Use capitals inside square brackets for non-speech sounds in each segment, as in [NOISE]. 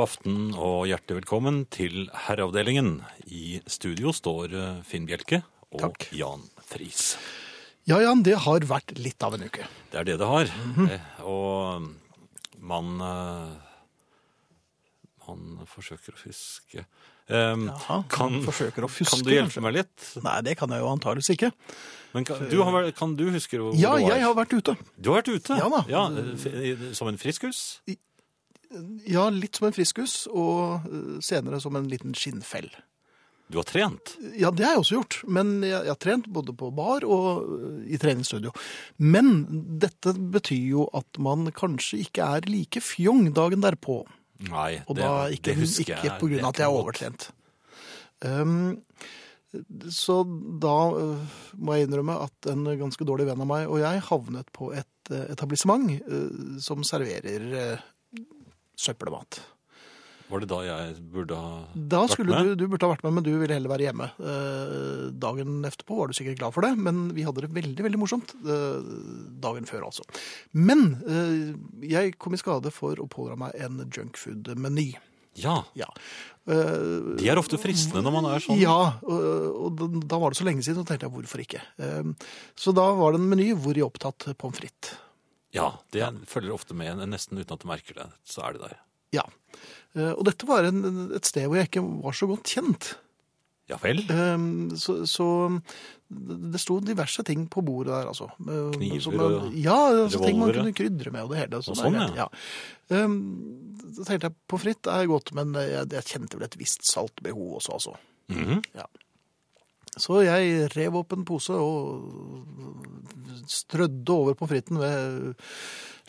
God aften og hjertelig velkommen til Herreavdelingen. I studio står eh, Finn Bjelke og Takk. Jan Friis. Ja, Jan, det har vært litt av en uke. Det er det det har. Mm -hmm. Og man eh, Man forsøker å huske Um, Jaha, kan, forsøker å fuske, Kan du hjelpe kanskje? meg litt? Nei, det kan jeg jo antakeligvis ikke. Men kan, du, har, kan du huske hvor Ja, du var? Ja, jeg har vært ute. Du har vært ute? Ja da. Ja, som en friskus? Ja, litt som en friskus, og eh, senere som en liten skinnfell. Du har trent? Ja, det har jeg også gjort, men jeg, jeg har trent både på bar og eh, i treningsstudio. Men dette betyr jo at man kanskje ikke er like fjong dagen derpå. Nei, Og det, da det husker jeg. ikke på grunn av at jeg er overtrent. Um, så da uh, må jeg innrømme at en ganske dårlig venn av meg og jeg havnet på et uh, etablissement uh, som serverer søppelmat. Var det da jeg burde ha Da vært skulle med? du, du burde ha vært med, men du ville heller være hjemme. Uh, dagen etterpå var du sikkert glad for det, men vi hadde det veldig veldig morsomt uh, dagen før, altså. Men uh, jeg kom i skade for å pådra meg en junkfood-meny. Ja, Ja. De er ofte fristende når man er sånn. Ja, og, da, var det så lenge siden, og tenkte jeg hvorfor ikke. Så da var det en meny hvor jeg opptatt pommes frites. Ja, det følger ofte med, nesten uten at du merker det. Så er det der. Ja. Uh, og dette var en, et sted hvor jeg ikke var så godt kjent. Ja vel? Um, så, så det sto diverse ting på bordet der, altså. Uh, Kniver som- og Ja, altså, ting man kunne krydre med og det hele. Og sånn, ja. Da så tenkte jeg på fritt er godt, men jeg, jeg kjente vel et visst saltbehov også, altså. Mhm. Så jeg rev opp en pose og strødde over på fritten med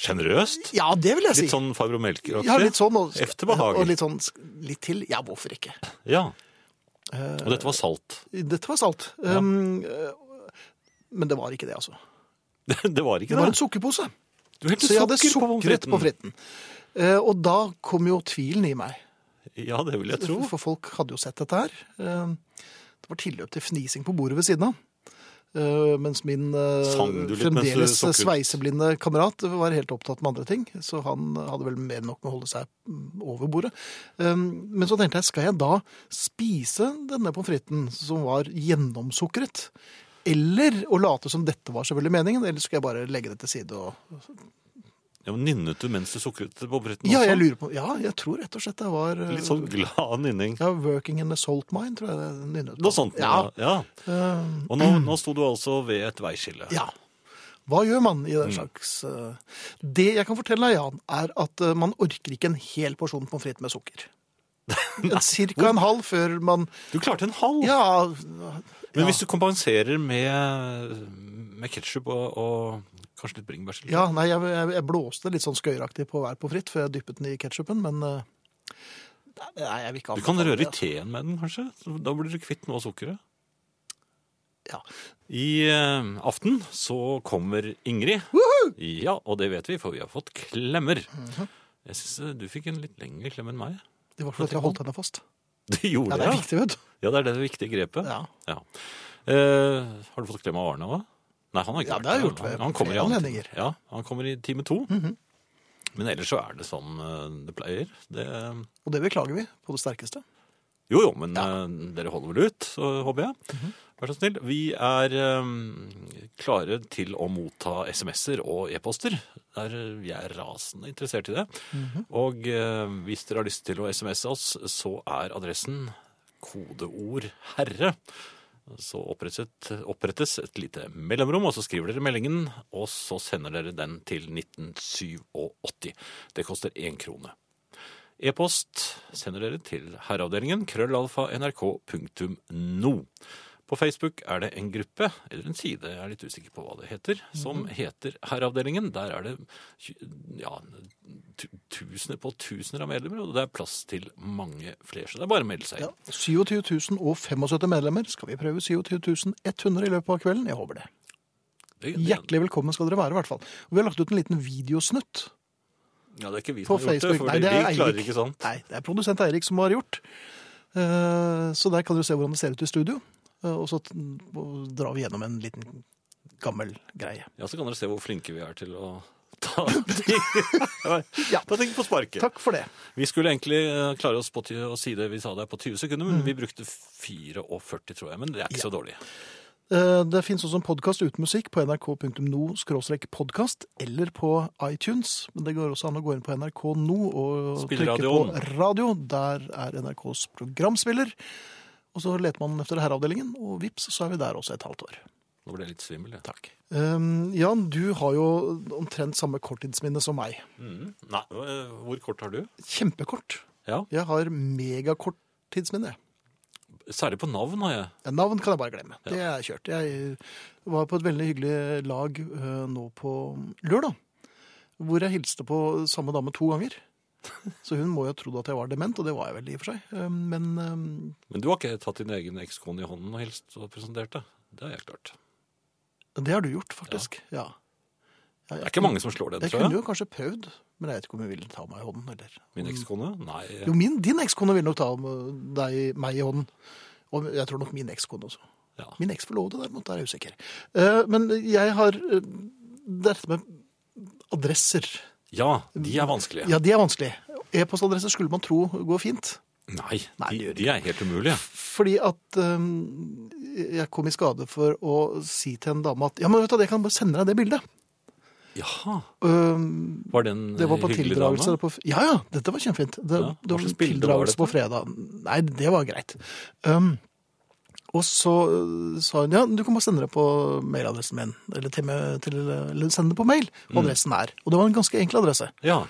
Sjenerøst? Ja, det vil jeg si. Litt sånn farbror-melker-aktig? Ja, litt sånn. Og, Efter behaget. og litt sånn litt til. Ja, hvorfor ikke? Ja. Eh, Og dette var salt. Dette var salt. Ja. Um, eh, men det var ikke det, altså. [LAUGHS] Det var ikke Det Det var en sukkerpose. Du helte Så jeg hadde sukret på fritten. Uh, og da kom jo tvilen i meg. Ja, det vil jeg tro. For folk hadde jo sett dette her. Eh, det var tilløp til fnising på bordet ved siden av. Uh, mens min uh, fremdeles sveiseblinde kamerat var helt opptatt med andre ting. Så han hadde vel mer enn nok med å holde seg mm, over bordet. Um, men så tenkte jeg, skal jeg da spise denne pommes fritesen som var gjennomsukret? Eller å late som dette var selvfølgelig meningen, eller skal jeg bare legge det til side og Ja, men Nynnet du mens du sukret på bretten? Også? Ja, jeg lurer på Ja, jeg tror rett og slett det var eh, Litt sånn glad nynning. Ja, 'Working in a salt mine', tror jeg det nynnet. Noe sånt. Ja. ja. eh, Og nå, [CLEARS THROAT] nå sto du altså ved et veiskille. ja. Hva gjør man i Mm. den slags eh, Det jeg kan fortelle deg, Jan, er at eh, man orker ikke en hel porsjon pommes frites med sukker. [LAUGHS] Cirka en halv før man Du klarte en halv. Ja, Men hvis du kompenserer med, med ketsjup og, og kanskje litt bringebærsylte ja nei, jeg, jeg, jeg blåste litt sånn skøyeraktig på hver på fritt, før jeg dyppet den i ketsjupen, men eh, Nei, jeg vil ikke Du kan røre i teen med den, kanskje? Da blir du kvitt noe av sukkeret. Ja. I eh, aften så kommer Ingrid. Woohoo! Ja, og det vet vi, for vi har fått klemmer. Mhm. Jeg syns du fikk en litt lengre klem enn meg. Det var fordi jeg holdt henne fast. [LAUGHS] Det gjorde Ja, det er viktig, vet du. Ja, det er det viktige grepet. Ja. Eh, har du fått klem av Arne òg? Nei, han har ikke Ja, vært det har gjort Han- han kommer i anledninger. Ja, han kommer i time to. Men ellers så er det sånn eh, det pleier. Det, Og det beklager vi på det sterkeste. jo jo, men ja. dere holder vel ut, så håper jeg. Mhm. Vær så snill. Vi er um, klare til å motta SMS-er og e-poster. Eh, Vi er rasende interessert i det. Mhm. Og uh, hvis dere har lyst til å SMS oss, så er adressen kodeord 'herre'. Så opprettes, et lite mellomrom, og så skriver dere meldingen, og så sender dere den til 1987. Det koster én krone. E-post sender dere til herreavdelingen krøllalfa nrk.no. På Facebook er det en gruppe, eller en side, jeg er litt usikker på hva det heter, som heter Herreavdelingen. Der er det ja, tusener på tusener av medlemmer, og det er plass til mange flere. Så det er bare å melde seg Ja. inn. 27 075 medlemmer. Skal vi prøve 27 100 i løpet av kvelden? Jeg håper det. Det, det, Hjertelig velkommen skal dere være, i hvert fall. Og vi har lagt ut en liten videosnutt ja, det er ikke vi på som har gjort det, Facebook. for Nei, det er vi klarer ikke sånt. Nei, det er produsent Eirik som har gjort. Eh, Så der kan dere se hvordan det ser ut i studio. Eh, Og så drar vi gjennom en liten gammel greie. Ja, Så kan dere se hvor flinke vi er til å ta [LAUGHS] ting, Ja. ta ting på sparket. Takk for det. Vi skulle egentlig eh, klare oss på å si det vi sa der på 20 sekunder, Mm. men vi brukte 44, tror jeg. Men det er ikke så dårlig. Eh, Det finnes også en podkast uten musikk på nrk.no-podkast eller på iTunes. Men det går også an å gå inn på NRK nå og trykke på radio. Der er NRKs programspiller. Og så leter man efter herreavdelingen, og vips, så er vi der også et halvt år. Nå ble jeg litt svimmel. jeg. Takk. Um, Jan, du har jo omtrent samme korttidsminne som meg. Mm. Nei, eh, hvor kort har du? Kjempekort. Ja, Jeg har megakorttidsminne. Særlig på navn har jeg. Ja, Navn kan jeg bare glemme. Det er kjørt. Jeg var på et veldig hyggelig lag uh, nå på lørdag, hvor jeg hilste på samme dame to ganger. [LAUGHS] Så hun må jo ha trodd at jeg var dement, og det var jeg vel i og for seg. Eh, Men eh, Men du har ikke tatt din egen ekskone i hånden og hilst og presentert det? Det har jeg klart. det har du gjort, faktisk. Ja. Ja, Det er ikke mange som slår den, Jeg tror kunne jeg. jo kanskje prøvd, men jeg vet ikke om hun ville ta meg i hånden. Eller. Min ekskone? Nei. Jo, min, din ekskone ville nok ta deg, meg i hånden. Og jeg tror nok min ekskone også. Ja. Min eksforlovede derimot, der er jeg usikker. Eh, Men jeg har eh, dette med adresser. Ja, de er vanskelige. Ja, de er vanskelige. E-postadresser skulle man tro går fint. Nei, Nei, de, de er helt umulige. Fordi at um, jeg kom i skade for å si til en dame at ja, men vet du, jeg kan bare sende deg det bildet. Jaha. Um, Var det en det var på hyggelig dame? på Ja, ja, dette var kjempefint. Det, Ja, det var en tildragelse på fredag. Nei, det var greit. Um, og så uh, sa hun ja, du kan bare sende det på mailadressen min. Eller, til, til, eller sende det på mail. Mm. Adressen er. Og det var en ganske enkel adresse. Ja.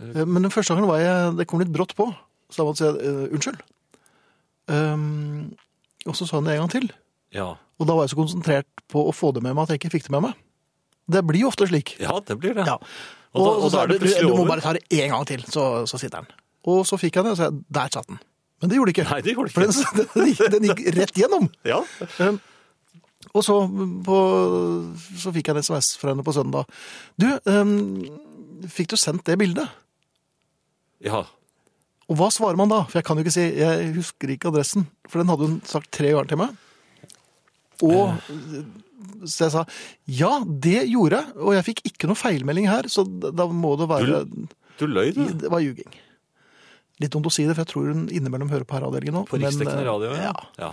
Eh, Men den første gangen var jeg, det kom litt brått på. Så da måtte jeg si eh, unnskyld. Um, og så sa hun det en gang til. Ja. Og da var jeg så konsentrert på å få det med meg at jeg ikke fikk det med meg. Det blir jo ofte slik. ja, det blir det. Ja. Og, Og, da, og så da sa er det du, over. du må bare ta det én gang til, så, så sitter den. Og så fikk jeg det, og så der satt den. Men det gjorde det ikke. Nei, det gjorde det For ikke. den, den, gikk, den gikk rett gjennom. [LAUGHS] Ja. Um, og så, på, så fikk jeg en SMS fra henne på søndag. Du, um, fikk du sendt det bildet? ja. Og hva svarer man da? For jeg kan jo ikke si, jeg husker ikke adressen, for den hadde hun sagt tre ganger til meg. Og så jeg sa, ja, det gjorde jeg, og jeg fikk ikke noe feilmelding her, så da må det være, Du løy, du. det var ljuging. Litt dumt å si det, for jeg tror hun innimellom hører på herreavdelingen nå. På riksdekkende eh, radio, ja. ja.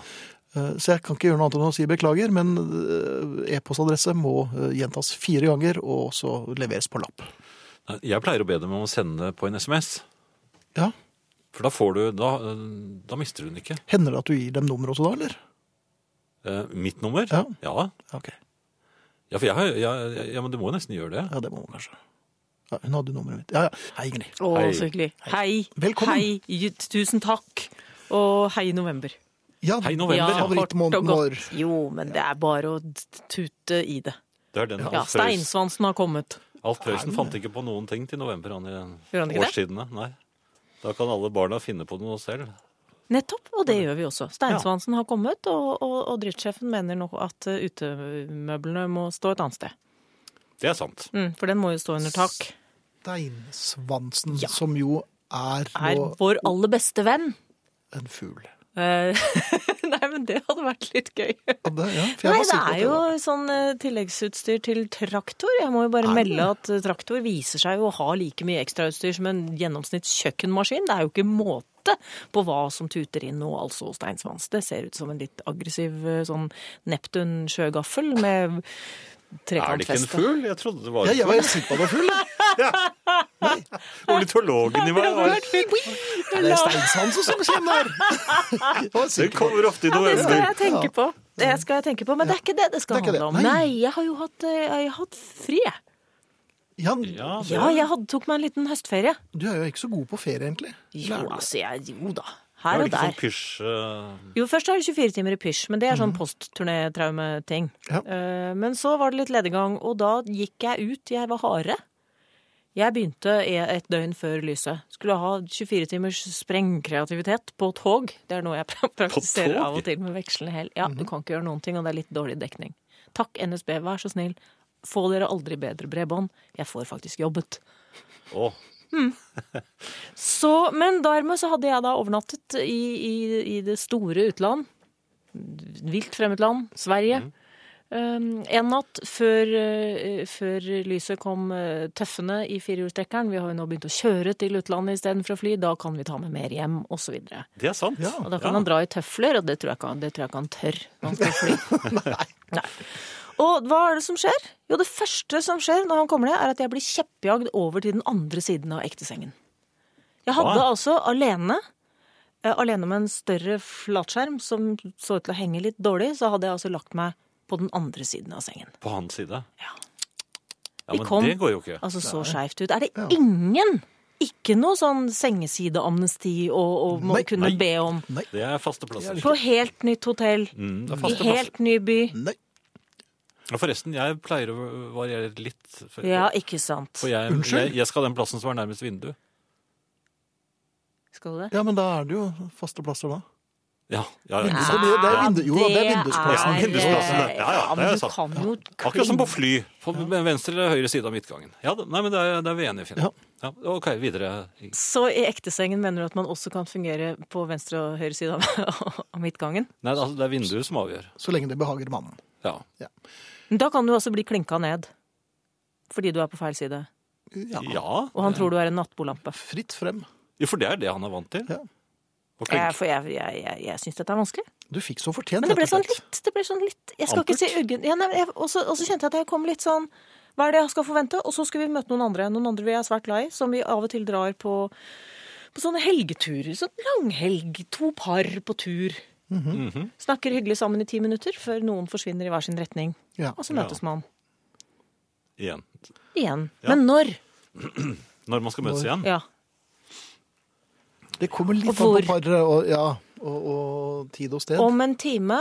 Eh, Så jeg kan ikke gjøre noe annet enn å si beklager, men eh, e-postadresse må gjentas fire ganger, og så leveres på lapp. Jeg pleier å be dem om å sende på en SMS. Ja, For da får du Da, da mister du den ikke. hender det at du gir dem nummer også da, eller? Eh, mitt nummer? Ja. Ja, Ok, Ja, for jeg har ja, ja, ja, men du må jo nesten gjøre det. ja, det må man kanskje. Ja, hun hadde nummeret mitt. Ja, ja. Hei, Ingrid. Å, Hei. så hyggelig. Hei. Velkommen. Hei. Tusen takk. Og hei november. Ja, Hei, november. Ja, favorittmåneden kort og vår. godt. Jo, men det er bare å tute i det. Det er den Ja, Alf Prøysen- Steinsvansen har kommet. Alf Prøysen fant ikke på noen ting til november han i Gjør han ikke det? årstidene. Nei. Da kan alle barna finne på noe selv. Nettopp, og det gjør vi også. Steinsvansen har kommet, og, og, og driftssjefen mener nå at eh, utemøblene må stå et annet sted. Det er sant. Mm, for den må jo stå under tak. Steinsvansen, Ja. som jo er, Er vår aller beste venn. en fugl. Eh, [LAUGHS] Nei, men det hadde vært litt gøy. Ja, det, ja, for jeg Nei, det er jo det sånn eh, tilleggsutstyr til traktor. Jeg må jo bare melde at eh, traktor viser seg jo å ha like mye ekstrautstyr som en gjennomsnitts kjøkkenmaskin. Det er jo ikke måte på hva som tuter inn nå, altså steinsvans. Det ser ut som en litt aggressiv sånn Neptun sjøgaffel med Er det ikke en fugl? Jeg trodde det var Ja, jeg var fugl. helt sikker på at det var fugl. Ornitologen i meg var Er [LAUGHS] det Steinsvansen som kommer der? Det kommer ofte i Ja, det skal jeg tenke på. Det skal jeg tenke på, Men det er ikke det det skal Det handle om. Nei. Nei, jeg har jo hatt, eh, jeg har hatt fri. jeg. Ja, Ja, Ja, jeg hadde, tok meg en liten høstferie. du er jo ikke så god på ferie, egentlig. Jo, altså, jeg, jo da. Er Her og der. sånn pysj uh... Jo, først er det 24 timer i pysj, men det er sånn postturnétraumeting. Ja. Uh, Men så var det litt lediggang, og da gikk jeg ut. Jeg var hare. Jeg begynte e- et døgn før lyset. Skulle ha 24 timers sprengkreativitet på tog. Det er noe jeg [LAUGHS] praktiserer av og til med vekslende hell. Ja, du kan ikke gjøre noen ting, og det er litt dårlig dekning. Takk, NSB, vær så snill. Få dere aldri bedre bredbånd. Jeg får faktisk jobbet. Å, Så, men dermed så hadde jeg da overnattet i, i, i det store utland. Vilt fremmed land, Sverige. Um, en natt før, uh, før lyset kom uh, tøffende i firehjulstrekkeren, vi har jo nå begynt å kjøre til utlandet istedenfor å fly, da kan vi ta med mer hjem, osv. Det er sant. Ja. og da kan han dra i tøfler, og det tror jeg ikke han, tør når han skal fly. [LAUGHS] Nei. Og hva er det som skjer? Jo, det første som skjer når han kommer ned, er at jeg blir kjeppjagd over til den andre siden av ektesengen. Jeg hadde Hva? altså alene, eh, alene med en større flatskjerm som så ut til å henge litt dårlig, så hadde jeg altså lagt meg på den andre siden av sengen. På hans side. Ja. Ja, Vi men kom- det går jo ikke. Altså så skeivt ut. Er det ingen, ikke noe sånn sengesideamnesti å, å må Nei, kunne nei. be om? Nei. Det er faste plasser. På helt nytt hotell, Mm, er i helt ny by. Nei. Ja, Forresten, jeg pleier å variere litt. For, Ja, ikke sant. for jeg, Unnskyld? jeg, jeg skal den plassen som er nærmest vinduet. Skal du det? Ja, men da er det jo faste plasser da. Ja, ja, Ja. ja. Så det- det er vindu- jo det er vindusplassen. Ja, Vindusplassen, ja. Ja, ja, det men er sant. Akkurat som på fly. På venstre eller høyre side av midtgangen. Ja, nei, men det er, det er vi enige, Finn. Ja. Ja, ok, videre. Så i ektesengen mener du at man også kan fungere på venstre og høyre side av, [LAUGHS] av midtgangen? Nei, altså, det er vinduet som avgjør. Så lenge det behager mannen. Ja. Da kan du altså bli klinka ned. Fordi du er på feil side. Ja. ja. Og han tror du er en nattbolampe. Fritt frem. Jo, for det er det han er vant til. Ja. Jeg, for jeg, jeg, jeg, jeg syns dette er vanskelig. Du fikk så fortjent, Men det ble sånn litt, det ble sånn litt Jeg skal ikke si uggen ja, Og så kjente jeg at jeg kom litt sånn Hva er det jeg skal forvente? Og så skal vi møte noen andre. Noen andre vi er svært glad i, som vi av og til drar på, på sånne helgeturer. Sånn langhelg. To par på tur. Mhm. Snakker hyggelig sammen i ti minutter før noen forsvinner i hver sin retning. Ja. Og så møtes man Igjen. igjen. Ja. Men når? [CLEARS THROAT] Når man skal møtes igjen. Ja. Det kommer litt an på paret og, ja, og, og tid og sted. Om en time?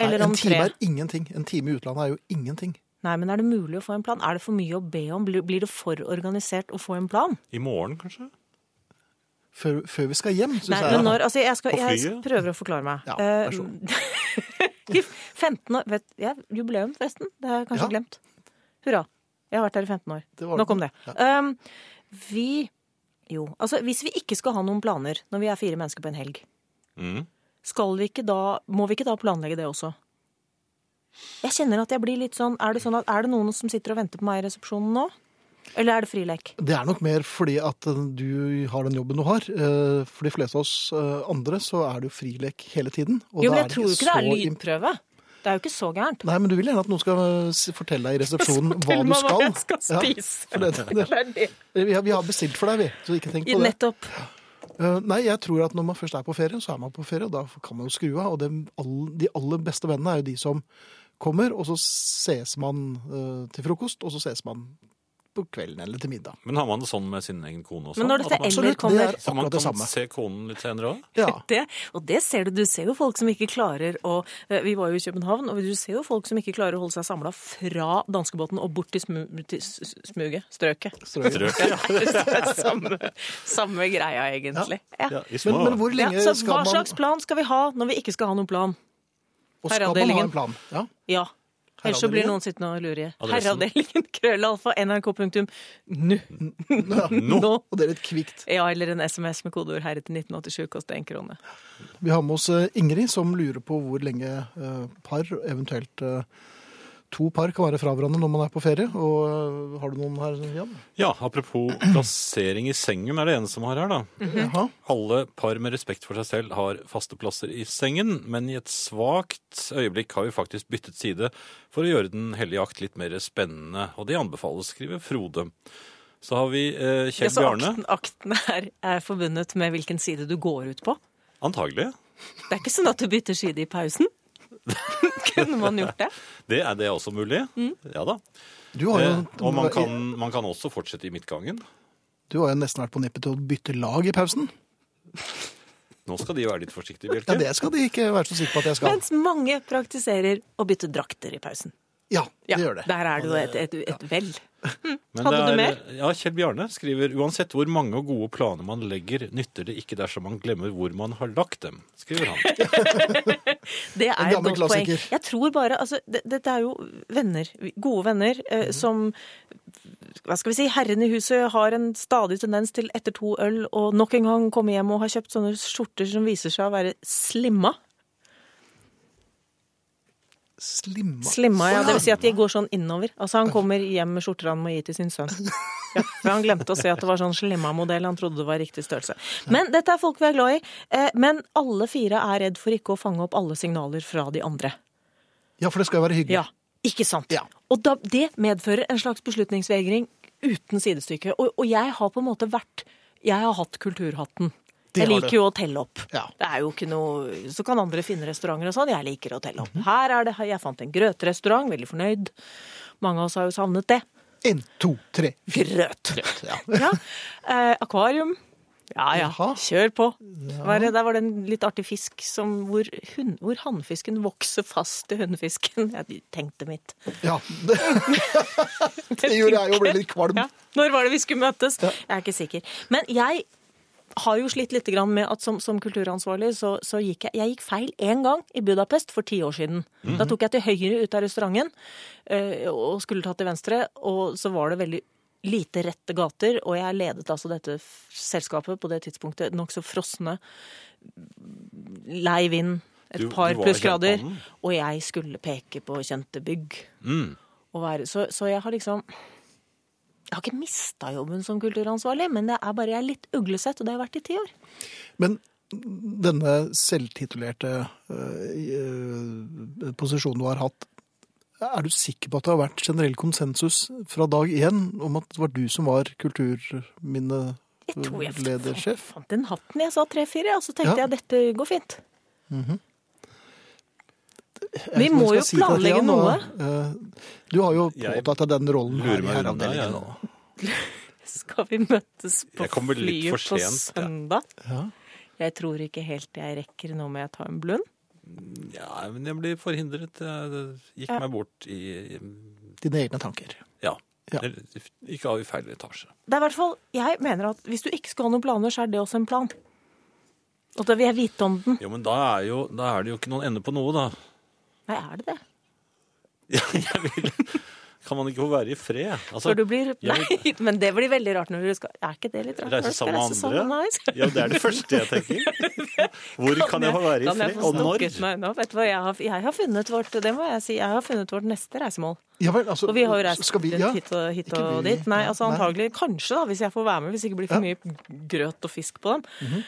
Eller Nei, om en time tre? er ingenting. En time i utlandet er jo ingenting. Nei, men er det mulig å få en plan? Er det for mye å be om? Blir blir det for organisert å få en plan? I morgen, kanskje? Før, før vi skal hjem, Nei, jeg. men når, altså jeg, skal, jeg prøver å forklare meg. Ja, vær så god. [LAUGHS] 15 år vet, ja, Jubileum, forresten. Det har jeg kanskje Ja. glemt. Hurra. Jeg har vært der i 15 år. Nok om det. Ja. Um, vi Jo, altså hvis vi ikke skal ha noen planer når vi er fire mennesker på en helg, Mm. skal vi ikke da, må vi ikke da planlegge det også? Jeg kjenner at jeg blir litt sånn Er det sånn at er det noen som sitter og venter på meg i resepsjonen nå? Eller er det frilek? Det er nok mer fordi at eh, du har den jobben du har. Eh, For de fleste av oss eh, andre så er det jo frilek hele tiden. Jo, men jeg tror jo ikke det er så lydprøve. Det er jo ikke så gærent. Nei, men du vil gjerne at noen skal fortelle deg i resepsjonen hva Fortell du meg skal. hva jeg skal spise. Ja, det, [LAUGHS] det, Det vi, har, vi har bestilt for deg, vi. Så ikke tenk på det. Nettopp. Nei, jeg tror at når man først er på ferie, så er man på ferie, og da kan man jo skru av. Og all, de aller beste vennene er jo de som kommer, og så ses man til frokost, og så ses man på kvelden eller til middag. Men har man det sånn med sin egen kone også? Men når dette man- eller det kommer er Så man det kan samme. se konen litt senere òg? Ja. [LAUGHS] det, og det ser du. Du ser jo folk som ikke klarer å eh, Vi var jo i København, og du ser jo folk som ikke klarer å holde seg samla fra danskebåten og bort til, smu, til smuget. Strøket. Strøket. Strøket. ja. [LAUGHS] Det samme, samme greia, egentlig. Ja. ja. Men, men hvor Ja, lenge så skal hva man slags plan skal vi ha når vi ikke skal ha noen plan? Og skal man ha en plan? Ja. Ja. Ellers så blir noen sittende og lure. Herreavdelingen, krøllalfa, nrk.nu. Nå. Nå. Og det er litt kvikt. Ja, eller en SMS med kodeord 'herre' til 1987 koster én krone. Vi har med oss eh, Ingrid, som lurer på hvor lenge eh, par, eventuelt eh, to par, kan være fra hverandre når man er på ferie. Og eh, har du noen her, Jan? Ja, apropos plassering i sengen er det ene som har her, da. Jaha. Alle par med respekt for seg selv har faste plasser i sengen, men i et svakt øyeblikk har vi faktisk byttet side for å gjøre den hellige akt litt mer spennende, og det anbefales, skriver Frode. Så har vi eh, Ja, så Bjarne. akten, akten er, er forbundet med hvilken side du går ut på. Antagelig. Det er ikke sånn at du bytter side i pausen. [LAUGHS] Kunne man gjort det? Det er det også mulig. Mm. Ja da. Du har jo, Eh, og man kan, man kan også fortsette i midtgangen. du har jo nesten vært på nippet til å bytte lag i pausen. Nå skal de være litt forsiktige, Ja, Det skal de ikke være så sikre på at jeg skal. Mens mange praktiserer å bytte drakter i pausen. Ja, Ja, det gjør det. Der er det jo et, et, et vel. [LAUGHS] Men Hadde det du er- mer? Ja, Kjell Bjarne skriver uansett hvor mange og gode planer man legger, nytter det ikke dersom man glemmer hvor man har lagt dem, skriver han. [LAUGHS] Det er et godt godt poeng. Jeg tror bare, altså, det, Dette er jo venner, gode venner, eh, mm. som Hva skal vi si? Herren i huset har en stadig tendens til etter to øl og nok en gang komme hjem og ha kjøpt sånne skjorter som viser seg å være slimma. Slimma. Slimma, ja. Det vil si at de går sånn innover. Altså Han kommer hjem med skjorter han må gi til sin sønn. Ja, for Han glemte å se at det var sånn slimma-modell. Han trodde det var riktig størrelse. Men dette er folk vi er glad i. Eh, Men alle fire er redd for ikke å fange opp alle signaler fra de andre. Ja, for det skal jo være hyggelig. Ja, ikke sant? Ja. Og da, det medfører en slags beslutningsvegring uten sidestykke. Og, og jeg har på en måte vært Jeg har hatt kulturhatten. Jeg liker jo å telle opp. Ja. Det er jo ikke noe Så kan andre finne restauranter og sånn. Jeg liker å telle opp. Mhm. Her er det Jeg fant en grøtrestaurant, veldig fornøyd. Mange av oss har jo savnet det. En, to, tre, fire. Grøt. Ja. [LAUGHS] Ja. Eh, akvarium. Ja ja, Jaha. kjør på. Var det- Der var det en litt artig fisk som, hvor, hun, hvor hannfisken vokser fast til hunnfisken. Jeg tenkte mitt. ja. Det, [LAUGHS] det gjorde jeg jo, ble litt kvalm. Ja. Når var det vi skulle møtes? Jeg er ikke sikker. Men jeg har jo slitt litt med at som, som kulturansvarlig så, så gikk jeg, jeg gikk feil én gang i Budapest for ti år siden. Da tok jeg til høyre ut av restauranten eh, og skulle ta til venstre, og så var det veldig lite rette gater, og jeg ledet altså dette selskapet på det tidspunktet nokså frosne, lei vind, et Du- par plussgrader, og jeg skulle peke på kjente bygg. Mm. være. Så, så jeg har liksom Jeg har ikke mista jobben som kulturansvarlig, men det er bare jeg er litt uglesett, og det har jeg vært i ti år. Men denne selvtitulerte øh, posisjonen du har hatt, er du sikker på at det har vært generell konsensus fra dag én om at det var du som var Jeg tror jeg fant den hatten jeg sa tre-fire, og så tenkte Ja. jeg dette går fint. Jeg Vi må jo si planlegge Jan, noe. og, Du har jo påtatt deg den rollen her i herreavdelingen ja. nå. [LAUGHS] Skal vi møtes på flyet på søndag? Ja. Jeg tror ikke helt jeg rekker, nå må jeg ta en blund. Ja, men jeg blir forhindret. Jeg gikk Ja. meg bort i Dine egne tanker. Ja. Ja. Ikke av i feil etasje. Det er i hvert fall, Jeg mener at hvis du ikke skal ha noen planer, så er det også en plan. Og da vil jeg vite om den. Jo, men da er, jo, da er det jo ikke noen ende på noe, da. Nei, er det det? [LAUGHS] Ja, jeg vil... Kan man ikke få være i fred? Altså, Før du blir jeg Nei, men det blir veldig rart når du skal Er ikke det litt rart? Reise sammen med andre? sammen? Nei. Ja, det er det første jeg tenker. [LAUGHS] Hvor kan jeg få være i fred? Og når? meg nå? Vet du hva, jeg har, jeg har funnet vårt Det må jeg si, jeg har funnet vårt neste reisemål. Ja vel, altså Og vi har jo reist vi, ja. hit og, hit og vi- dit. Nei, altså antagelig Kanskje, da, hvis jeg får være med. Hvis det ikke blir for mye grøt og fisk på dem.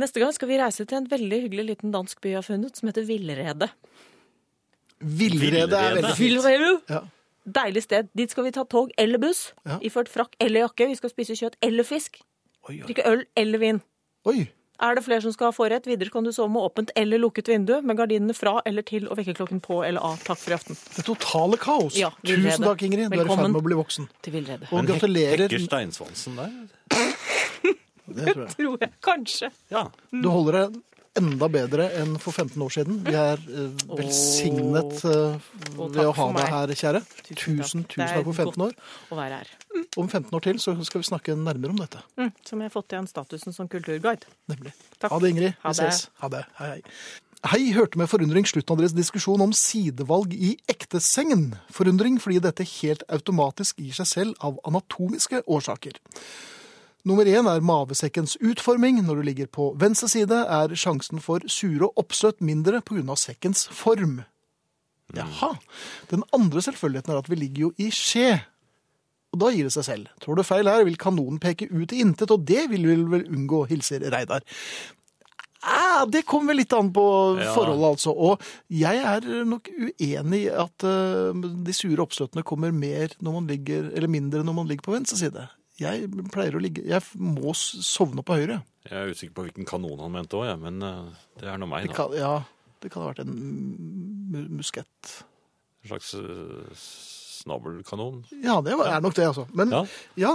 Neste gang skal vi reise til en veldig hyggelig liten dansk by jeg har funnet, som heter Villrede. Villrede er veldig fint. Villrede! Ja. Deilig sted. Dit skal vi ta tog eller buss. Ja. Iført frakk eller jakke. Vi skal spise kjøtt eller fisk. Oi, oi. Drikke øl eller vin. oi. Er det flere som skal ha forrett, videre kan du sove med åpent eller lukket vindu, med gardinene fra eller til og vekkerklokken på eller av. Takk for i aften. Det totale kaos. Ja, Tusen takk, Ingrid. Du er i ferd Velkommen. med å bli voksen. Til Villrede. Og Men gratulerer. hekker steinsvansen der? [LAUGHS] Det tror jeg. Tror jeg. Kanskje. Ja. Du holder deg enda bedre enn for 15 år siden. Vi er uh, velsignet uh, ved å ha deg her, kjære. Tusen takk. Tusen, Det tusen takk for 15 år. Å være her. Om 15 år til så skal vi snakke nærmere om dette. Mm, som jeg har fått igjen statusen som kulturguide. Nemlig. Takk. Ha det, Ingrid. Ha Vi ses. Ha det. Hei, hei. Hei, hørte med forundring slutten av deres diskusjon om sidevalg i ektesengen. Forundring fordi dette helt automatisk gir seg selv av anatomiske årsaker. Nummer én er mavesekkens utforming. Når du ligger på venstre side, er sjansen for sure oppstøt mindre pga. sekkens form. Jaha. Den andre selvfølgeligheten er at vi ligger jo i skje. Og da gir det seg selv. Tror du feil her, vil kanonen peke ut i intet, og det vil vi vel unngå, hilser Reidar. Ah, det kommer vel litt an på Ja. forholdet, altså. Og jeg er nok uenig i at uh, de sure oppstøtene kommer mer når man ligger, eller mindre når man ligger på venstre side. Jeg pleier å ligge Jeg må sovne på høyre. Jeg er usikker på hvilken kanon han mente òg, men eh, det er nå meg, Det kan, ja, det kan ha vært en muskett. En slags eh, snabelkanon. Ja, det er nok det, altså. Men Ja. ja,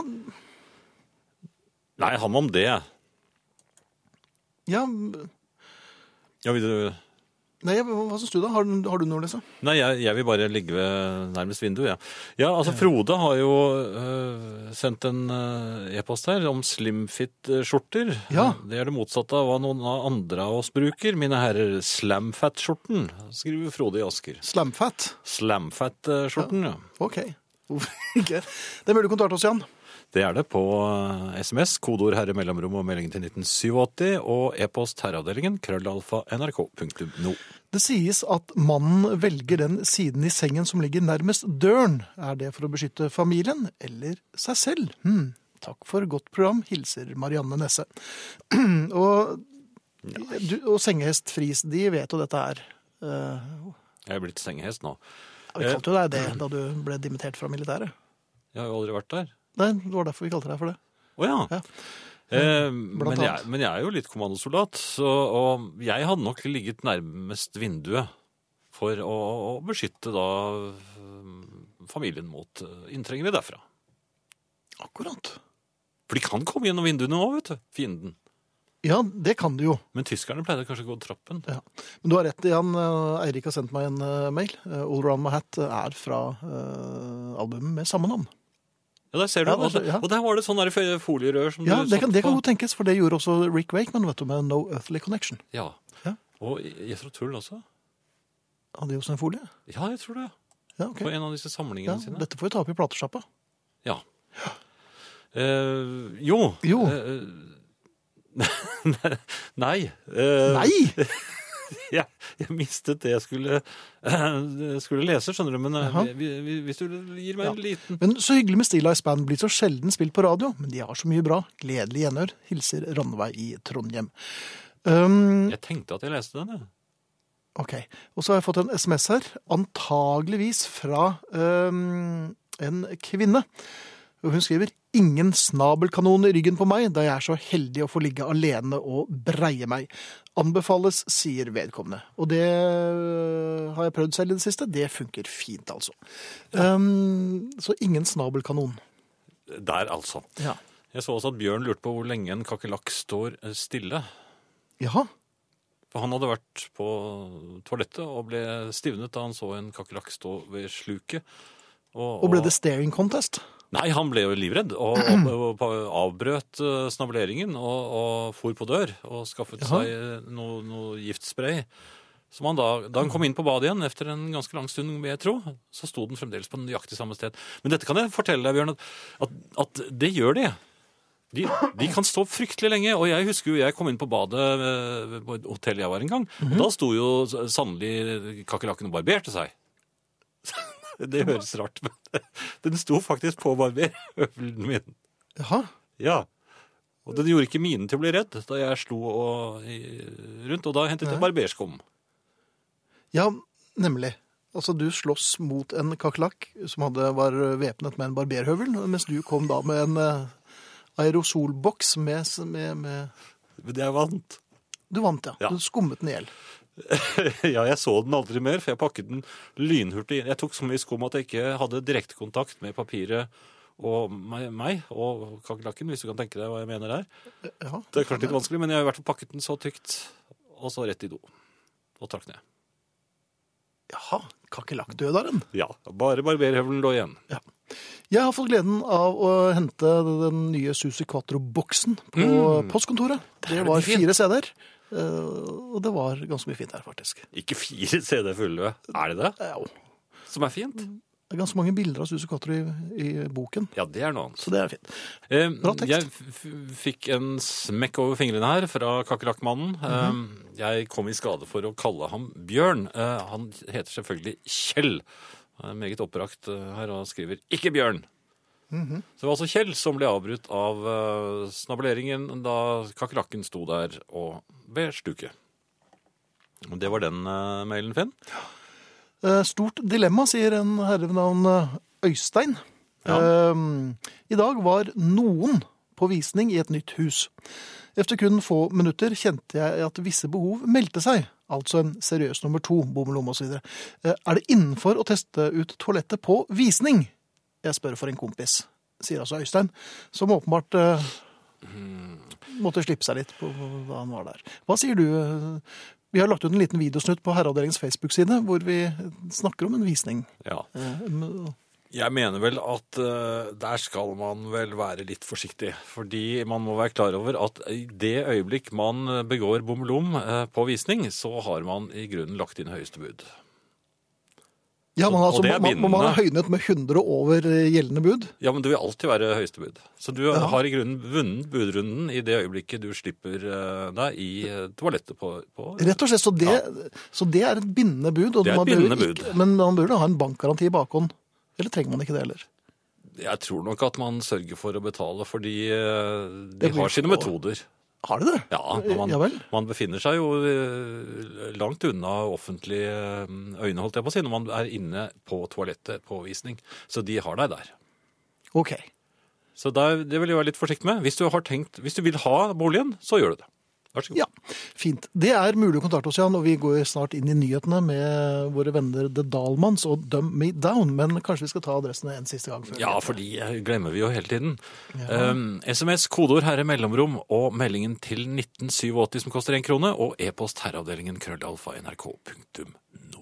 Nei, han om det. ja Ja, vil du... Nei, hva syns du, da? Har, du- har du noe å lese? Nei, jeg, jeg vil bare ligge ved nærmest vinduet, ja. Ja, altså Frode har jo øh, sendt en øh, e-post her om slimfit-skjorter. Ja. Det er det motsatte av hva noen av andre av oss bruker. Mine herrer, slamfat-skjorten, skriver Frode i Asker. Slamfat? Slamfat-skjorten, ja. OK. Hvorfor ikke? Det er mulig kontakt oss, Jan. Det er det på eh, SMS, kodeord herre mellomrom og meldingen til 1987, og e-post herreavdelingen krøllalfa nrk.no. Det sies at mannen velger den siden i sengen som ligger nærmest døren. Er det for å beskytte familien eller seg selv? Hm. Takk for godt program, hilser Marianne Nesse. [CLEARS THROAT] og, du, og sengehest Friis, de vet jo dette er. Uh, Jeg er blitt sengehest nå. vi kalte jo deg det [CLEARS THROAT] da du ble dimittert fra militæret. Jeg har jo aldri vært der. Nei, det var derfor vi kalte deg for det. Å ja. Ja. Eh, [LAUGHS] men, jeg, men jeg er jo litt kommandosoldat, så, og jeg hadde nok ligget nærmest vinduet for å, å beskytte da eh, familien mot eh, inntrengere derfra. Akkurat. For de kan komme gjennom vinduene òg, vet du. Fienden. Ja, det kan du jo. Men tyskerne pleide kanskje å gå trappen. Ja. Men du har rett, Jan. Eh, Eirik har sendt meg en mail. All Round My Hat er fra albumet med samme navn. Ja, der ser du. Ja, det, ja. og der var det sånn folierør som Ja, du det kan, det kan godt tenkes, for det gjorde også Rick Wakeman vet du, med No Earthly Connection. Ja. Ja. Og Jethro Tull også. Hadde de også en folie? Ja, jeg tror det. Ja, okay. På en av disse samlingene sine. dette får vi ta opp i platesjappa. Ja. Uh, jo. Jo. Uh, [LAUGHS] nei. Uh, Nei! [LAUGHS] [LAUGHS] Jeg, jeg mistet det jeg skulle, eh, skulle lese, skjønner du. Men eh, vi, vi, hvis du gir meg en liten Men så hyggelig med Steel Ice Band blir så sjelden spilt på radio, men de har så mye bra. Gledelig gjenhør. Hilser Ranveig i Trondheim. Um, Jeg tenkte at jeg leste den, jeg. ok, og så har jeg fått en SMS her, antageligvis fra um, en kvinne. Og Hun skriver ingen snabelkanon i ryggen på meg, da jeg er så heldig å få ligge alene og breie meg. Anbefales, sier vedkommende. Og det øh, har jeg prøvd selv i det siste. Det funker fint, altså. Um, så ingen snabelkanon. Der, altså. Ja. Jeg så også at Bjørn lurte på hvor lenge en kakerlakk står eh, stille. Jaha. For han hadde vært på toalettet og ble stivnet da han så en kakerlakk stå ved sluket. Og ble det staring contest? Nei, han ble jo livredd og, og, [CLEARS THROAT] og avbrøt eh, snableringen og, og for på dør og skaffet Jaha. seg noe, noe giftspray. Som han da, da han kom inn på badet igjen etter en ganske lang stund, vil jeg tro, så sto den fremdeles på nøyaktig samme sted. Men dette kan jeg fortelle deg, Bjørn, at, at, at det gjør de. De, de kan stå fryktelig lenge, og jeg husker jo jeg kom inn på badet eh, på et hotell jeg var en gang. og Da sto jo sannelig kakerlakken og barberte seg. [LAUGHS] Det høres rart men [LAUGHS] den sto faktisk på barberhøvelen min. Jaha. Ja. Og den gjorde ikke minen til å bli redd da jeg slo og, i, rundt, og da hentet jeg barberskum. Ja, nemlig. Altså, du slåss mot en kakerlakk som hadde, var væpnet med en barberhøvel, mens du kom da med en uh, aerosolboks med, med, med Men jeg vant. Du vant, ja. Ja. Du skummet den i hjel. [LAUGHS] Ja, jeg så den aldri mer, for jeg pakket den lynhurtig inn. Jeg tok så mye skum at jeg ikke hadde direktekontakt med papiret og meg, meg og kakerlakken, hvis du kan tenke deg hva jeg mener der. Ja. Det er klart litt vanskelig, men jeg har i hvert fall pakket den så tykt, og så rett i do. Og trakk ned. Jaha. Kakerlakkdødaren. Ja, bare barberhøvelen lå igjen. Jeg har fått gleden av å hente den nye Susi Quattro-boksen på Mm. postkontoret. Det var fire CD-er, og det var ganske mye fint her, faktisk. Ikke fire CD fulle. Er det det? Ja, jo. Som er fint? Det er ganske mange bilder av Susi Quattro i, i boken, Ja, det er noe annet. så det er fint. Eh, Bra tekst. jeg fikk en smekk over fingrene her fra kakerlakkmannen. Mhm. eh, jeg kom i skade for å kalle ham Bjørn. Eh, han heter selvfølgelig Kjell. Han er meget oppbrakt eh, her og skriver 'ikke Bjørn'. Mhm. Så det var altså Kjell som ble avbrutt av eh, snabeleringen da kakerlakken sto der og ved stuket. Og Det var den eh, mailen, Finn. Eh, Stort dilemma, sier en herre ved navn Øystein. Ja. I dag var noen på visning i et nytt hus. Efter kun få minutter kjente jeg at visse behov meldte seg. Altså en seriøs nummer to, bommelom osv. Eh, Er det innenfor å teste ut toalettet på visning? Jeg spør for en kompis, sier altså Øystein, som åpenbart eh, måtte slippe seg litt på da han var der. Hva sier du? Vi har lagt ut en liten videosnutt på Herreavdelingens Facebook-side hvor vi snakker om en visning. Ja. Eh, Jeg mener vel at uh, der skal man vel være litt forsiktig. Fordi man må være klar over at i det øyeblikk man begår bom lom uh, på visning, så har man i grunnen lagt inn høyeste bud. Ja, man, altså, det man, man, har høynet med 100 over eh, gjeldende bud. Ja, men du vil alltid være høyeste bud. Så du har i grunnen vunnet budrunden i det øyeblikket du slipper eh, deg i eh, toalettet på, på Rett og slett, så det, så det er et bindende bud. Og Det er et bindende bud. ikke-. Men man burde ha en bankgaranti i bakhånd. Eller trenger man ikke det heller? Jeg tror nok at man sørger for å betale, fordi de har sine metoder. Har de det? Ja, man, Ja vel. man befinner seg jo eh, langt unna offentlige eh, øyne, holdt jeg på å si, når man er inne på toalettet på visning. Så de har deg der. Ok. Så der, det vil jeg være litt forsiktig med. Hvis du, har tenkt, hvis du vil ha boligen, så gjør du det. Vær så god. Ja, fint. Det er mulig å kontakte oss, Jan, og vi går snart inn i nyhetene med våre venner The Dalmans og Dumb Me Down. Men kanskje vi skal ta adressene en siste gang før? Ja, for de glemmer vi jo hele tiden. Um, SMS, kodeord herre mellomrom og meldingen til 1987 som koster én krone, og e-post herreavdelingen krøllalfa nrk.no.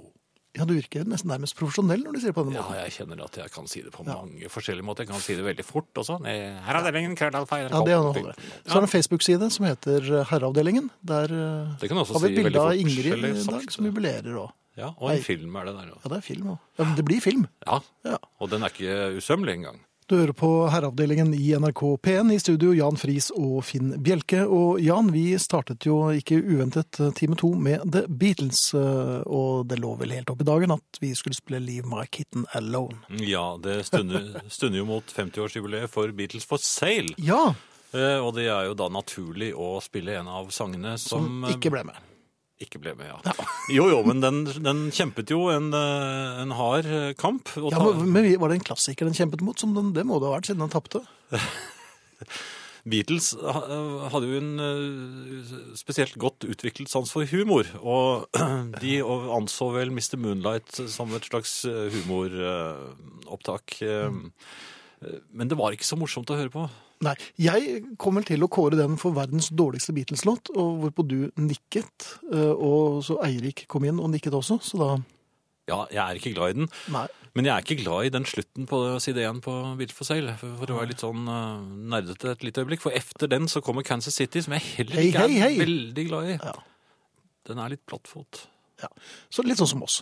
Ja, du virker nesten nærmest profesjonell når du sier det på den Ja, jeg kjenner at jeg kan si det på mange forskjellige måter. Jeg kan si det veldig fort også. Eh, Herreavdelingen krøllalfa Ja, det holder. Så er det en Facebook-side som heter Herreavdelingen. Der eh, Det kan også har vi si bilde av Ingrid i dag som jubilerer òg. Ja, og en en film er det der òg. Ja, det er film òg. Ja, det blir film. Ja, Ja. og den er ikke usømmelig engang. Du hører på Herreavdelingen i NRK P1 i studio Jan Friis og Finn Bjelke. Og Jan, vi startet jo ikke uventet time to med The Beatles. eh, Og det lå vel helt opp i dagen at vi skulle spille Leave My Kitten Alone. Ja, det stunder, stunder jo mot 50-årsjubileet for Beatles for Sale. Ja, Eh, Og det er jo da naturlig å spille en av sangene som, som eh, ikke ble med. Ikke ble med. Ja. [LAUGHS] Jo, jo, men den, den kjempet jo en, eh, en hard eh, kamp. Ja, men, men Var det en klassiker den kjempet mot? Som den, det må det ha vært, siden den tapte. [LAUGHS] Beatles hadde jo en eh, spesielt godt utviklet sans for humor, og [CLEARS THROAT] de anså vel Mr. Moonlight som et slags eh, humoropptak. Men det var ikke så morsomt å høre på. Nei, jeg kom vel til å kåre den for verdens dårligste Beatles-låt, og hvorpå du nikket, eh, og så Eirik kom inn og nikket også, så da Ja, jeg er ikke glad i den, Nei. men jeg er ikke glad i den slutten på side 1 på Beatles for sale, for det var litt sånn uh, nerdete et lite øyeblikk. For efter den så kommer Kansas City, som jeg heller ikke er hei, hei. veldig glad i. Ja. Den er litt plattfot. Ja. Så litt sånn som oss.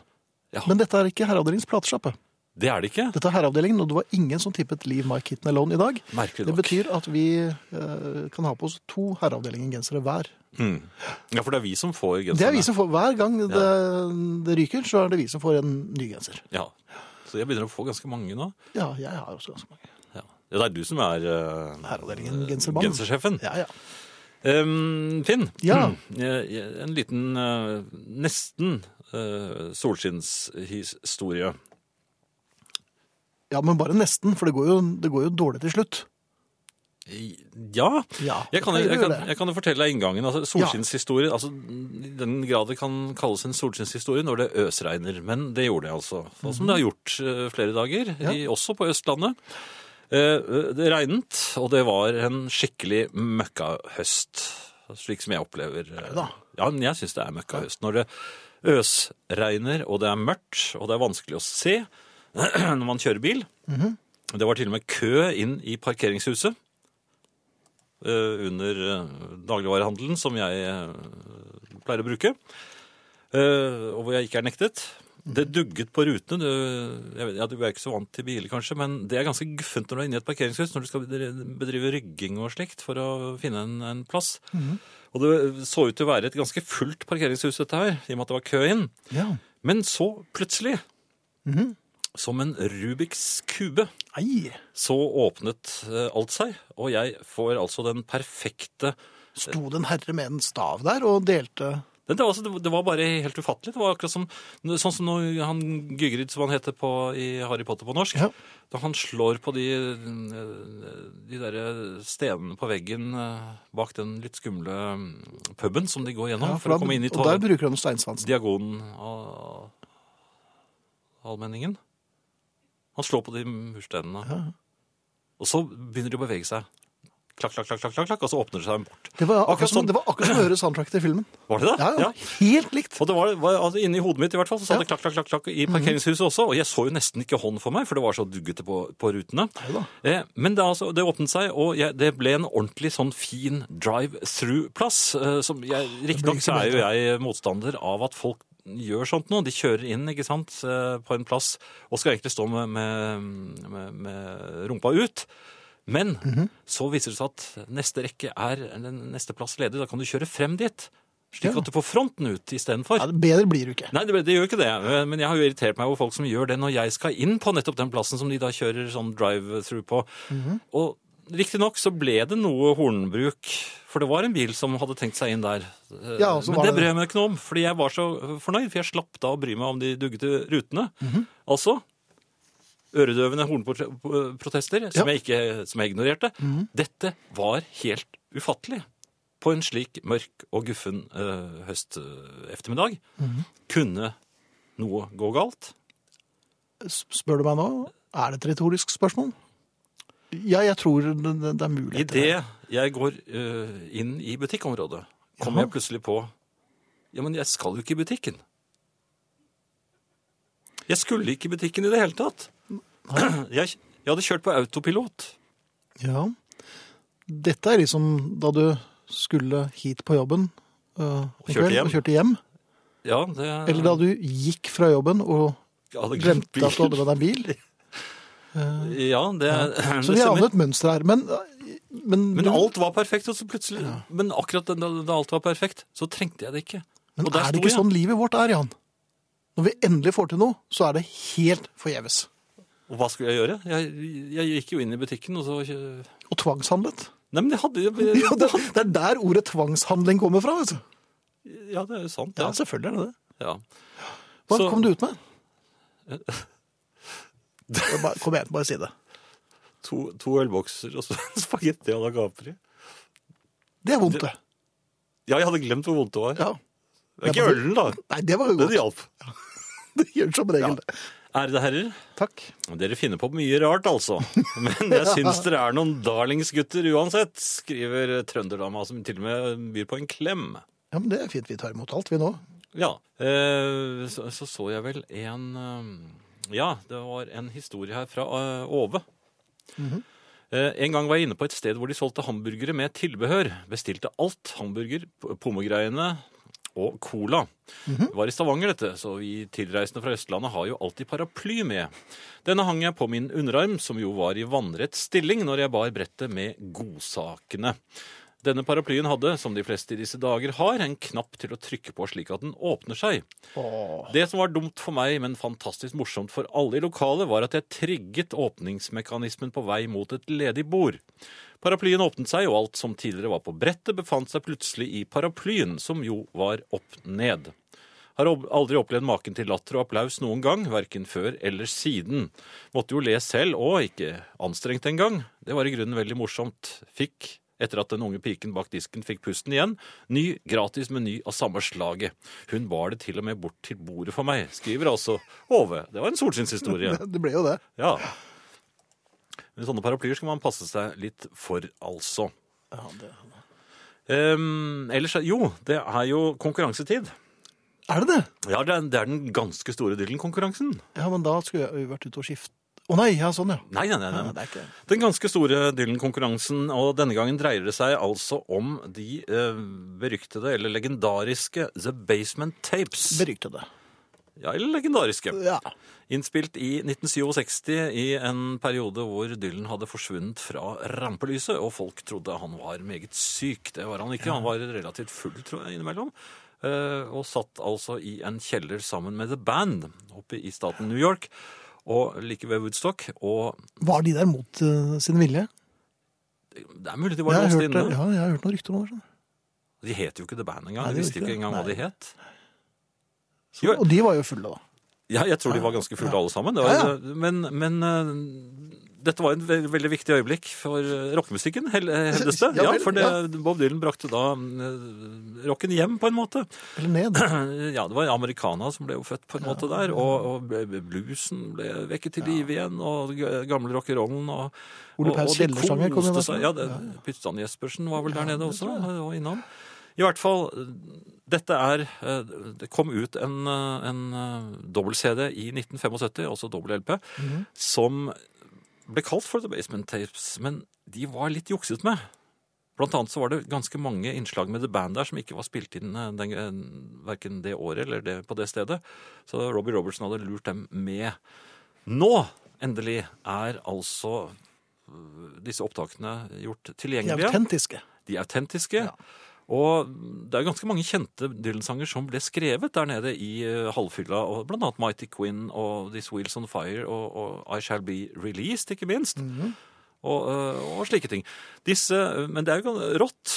Ja. Men dette er ikke Herreavdelingens platesjappe. Det er det ikke. Dette er Herreavdelingen, og det var ingen som tippet Leave My Kitten Alone i dag. Merkelig Det betyr at vi eh, kan ha på oss to Herreavdelingen-gensere hver. Mm. Ja, for det er vi som får genserne. Det er vi som får, Hver gang det, det ryker, så er det vi som får en ny genser. Ja. Så jeg begynner å få ganske mange nå. Ja, jeg har også ganske mange. Ja. Det er du som er uh, Herreavdelingen gensermann. gensersjefen. Ja, ja. Um, Finn, Ja. [CLEARS THROAT] Eh, en liten eh, nesten uh, solskinnshistorie. Ja, men bare nesten, for det går jo, det går jo dårlig til slutt. Ja, Ja, jeg kan, jeg, kan, jeg kan jo fortelle deg inngangen. Altså, solskinnshistorie, altså, I den grad det kan kalles en solskinnshistorie når det øsregner. Men det gjorde det altså. Sånn som det har gjort eh, flere dager, Ja. i, også på Østlandet. Eh, det regnet, og det var en skikkelig møkkahøst. Slik som jeg opplever eh. Ja, men jeg syns det er møkkahøst. Når det øsregner, og det er mørkt, og det er vanskelig å se [CLEARS THROAT] når man kjører bil. Mhm. Det var til og med kø inn i parkeringshuset eh, under eh, dagligvarehandelen, som jeg eh, pleier å bruke, og hvor jeg ikke er nektet. Det dugget på rutene. Du, jeg vet, ja, du er ikke så vant til biler, kanskje, men det er ganske guffent når du er inne i et parkeringshus, når du skal bedrive rygging og slikt for å finne en, en plass. Og det så ut til å være et ganske fullt parkeringshus, dette her, i og med at det var kø inn. Ja. Men så plutselig, som en Rubiks kube, Ei, så åpnet eh, alt seg, og jeg får altså den perfekte sto det en herre med en stav der og delte det var, altså, det var- bare helt ufattelig. Det var akkurat som, sånn som når han Gygrid, som han heter på, i Harry Potter på norsk, Ja. da han slår på de, de der stenene på veggen eh, bak den litt skumle mm, puben som de går gjennom ja, for å da- komme inn i Og der bruker han steinsvansen. diagonen av allmenningen. Han slår på de murstenene. Ja. Og så begynner de å bevege seg. Klakk, klakk, klakk, klakk, klakk, og så åpner det seg en port. Det var Akkurat sånn. det var akkurat som å høre soundtracket til filmen. Var det det? Ja, ja. Helt likt. Og det var, var altså, Inni hodet mitt i hvert fall, så sa Ja. det klakk, klakk, klakk, klakk i parkeringshuset også. Og jeg så jo nesten ikke hånd for meg, for det var så duggete på, på rutene. Eh, men det, altså, det åpnet seg, og jeg, det ble en ordentlig sånn fin drive-through-plass. Eh, som jeg, Riktignok så er jo jeg motstander av at folk gjør sånt nå. De kjører inn ikke sant, eh, på en plass og skal egentlig stå med, med, med, med rumpa ut. Men så viser det seg at neste rekke er neste plass ledig. Da kan du kjøre frem dit. Slik Ja. at du får fronten ut istedenfor. Ja, bedre blir det ikke. Nei, det, det gjør ikke det. Men jeg har jo irritert meg over folk som gjør det når jeg skal inn på nettopp den plassen som de da kjører sånn drive-through på. Mhm. Og riktignok så ble det noe hornbruk, for det var en bil som hadde tenkt seg inn der. Ja, Men det det- brer jeg meg ikke noe om, fordi jeg var så fornøyd, for jeg slapp da å bry meg om de duggete rutene. Mhm. Altså øredøvende hornprotester, som, Ja. Jeg ikke, som jeg ignorerte. Dette var helt ufattelig. På en slik mørk og guffen uh, høstettermiddag -hmm. kunne noe gå galt. Spør du meg nå, er det et retorisk spørsmål? Ja, jeg tror det, det er mulig. Idet jeg går uh, inn i butikkområdet, kommer jeg plutselig på Ja, men jeg skal jo ikke i butikken. Jeg skulle ikke i butikken i det hele tatt. [CLEARS THROAT] Jeg, jeg hadde kjørt på autopilot. Ja. Dette er liksom da du skulle hit på jobben uh, og, kjørte kveld, og kjørte hjem. Ja, det Eller da du gikk fra jobben og glemte at du hadde med deg bil. Ja, det, [CLEARS THROAT] Så det vi har et mønster her. Men, men, Men alt var perfekt, og så plutselig Men akkurat da, da alt var perfekt, så trengte jeg det ikke. men er det ikke jeg. sånn livet vårt er, Jan? Når vi endelig får til noe, så er det helt forgjeves. Og hva skulle jeg gjøre? Jeg, jeg gikk jo inn i butikken, og så Og tvangshandlet. Nei, men jeg hadde jo [LAUGHS] Ja, det, det er der ordet tvangshandling kommer fra. du. Ja, det er jo sant. Ja, Ja. selvfølgelig er det det. ja. Hva Så- kom du ut med? [LAUGHS] Bare- Kom igjen, bare si det. To, to ølbokser og så [LAUGHS] spagetti à la Capri. Det er vondt, det. Ja, jeg hadde glemt hvor vondt det var. Ja. Det er ikke ølen, da. Nei, det var jo godt. Det hjalp. [LAUGHS] Det gjør som regel det. Ærede herrer, Takk. dere finner på mye rart, altså. [LAUGHS] Men jeg syns dere er noen darlingsgutter uansett, skriver trønderdama, som til og med byr på en klem. Ja, men Det er fint. Vi tar imot alt, vi nå. Ja. Eh, så, så så jeg vel en eh, Ja, det var en historie her fra eh, Åve. Eh, En gang var jeg inne på et sted hvor de solgte hamburgere med tilbehør. Bestilte alt. Hamburger, pommegreiene og cola. Det var i Stavanger, dette, så vi tilreisende fra Østlandet har jo alltid paraply med. Denne hang jeg på min underarm, som jo var i vannrett stilling når jeg bar brettet med godsakene. Denne paraplyen hadde, som de fleste i disse dager har, en knapp til å trykke på slik at den åpner seg. Det som var dumt for meg, men fantastisk morsomt for alle i lokalet, var at jeg trigget åpningsmekanismen på vei mot et ledig bord. Paraplyen åpnet seg, og alt som tidligere var på brettet, befant seg plutselig i paraplyen, som jo var opp ned. Har aldri opplevd maken til latter og applaus noen gang, verken før eller siden. Måtte jo le selv, og ikke anstrengt engang. Det var i grunnen veldig morsomt. Fikk, etter at den unge piken bak disken fikk pusten igjen, ny gratis meny av samme slaget. Hun bar det til og med bort til bordet for meg, skriver altså Ove. Det var en solskinnshistorie. [LAUGHS] Det ble jo det. Ja. Men sånne paraplyer skal man passe seg litt for, altså. Ja, det... Um, ellers, jo, det er jo konkurransetid. Er det det? Ja, det er, det er den ganske store Dylan-konkurransen. Ja, men da skulle jeg vært ute og skifte. Å nei, ja, sånn, ja. Nei, nei, nei. nei. det er ikke... Den ganske store Dylan-konkurransen, og denne gangen dreier det seg altså om de eh, beryktede eller legendariske The Basement Tapes. Beryktede. Ja, eller legendariske. Ja. Innspilt i 1967 i en periode hvor Dylan hadde forsvunnet fra rampelyset, og folk trodde han var meget syk. Det var han ikke. Han var relativt full, tror jeg, innimellom. Eh, Og satt altså i en kjeller sammen med The Band oppe i staten New York, og like ved Woodstock. Og Var de der mot uh, sin vilje? det er mulig de var låst inne. det- ja, jeg har hørt noen rykter om det. sånn. De het jo ikke The Band engang. Nei, De visste jo ikke engang hva de het. Så, og de var jo fulle, da. Ja, jeg tror de var ganske fulle alle sammen. Det var, Ja, Men, men eh, dette var en ve veldig viktig øyeblikk for eh, rockemusikken, eh, hevdes det. [LAUGHS] Ja for det. Bob Dylan brakte da eh, rocken hjem, på en måte. Eller ned. [CLEARS THROAT] Ja, det var americana som ble jo født på en måte der, og, og bluesen ble vekket til live igjen, og gamle rockerollen, og, Ole Paus Kjellersanger kom jo seg. Ja, det, Pyttan Jespersen var vel der nede også, og innom. I hvert fall, dette er eh, Det kom ut en, eh, en eh, dobbel-CD i 1975, også dobbel-LP, Mhm. som ble kalt for The Basement Tapes, men de var litt jukset med. Blant annet så var det ganske mange innslag med The Band der som ikke var spilt inn eh, den, verken hverken det året eller det, på det stedet. Så Robbie Robertson hadde lurt dem med. Nå, endelig, er altså øh, disse opptakene gjort tilgjengelige. De er autentiske. De autentiske. Ja. Og det er ganske mange kjente Dylan-sanger som ble skrevet der nede i uh, halvfylla. Og blant annet Mighty Quinn og This Wheels On Fire og, og I Shall Be Released, ikke minst. Mhm. og, uh, og slike ting. Disse, men det er jo rått.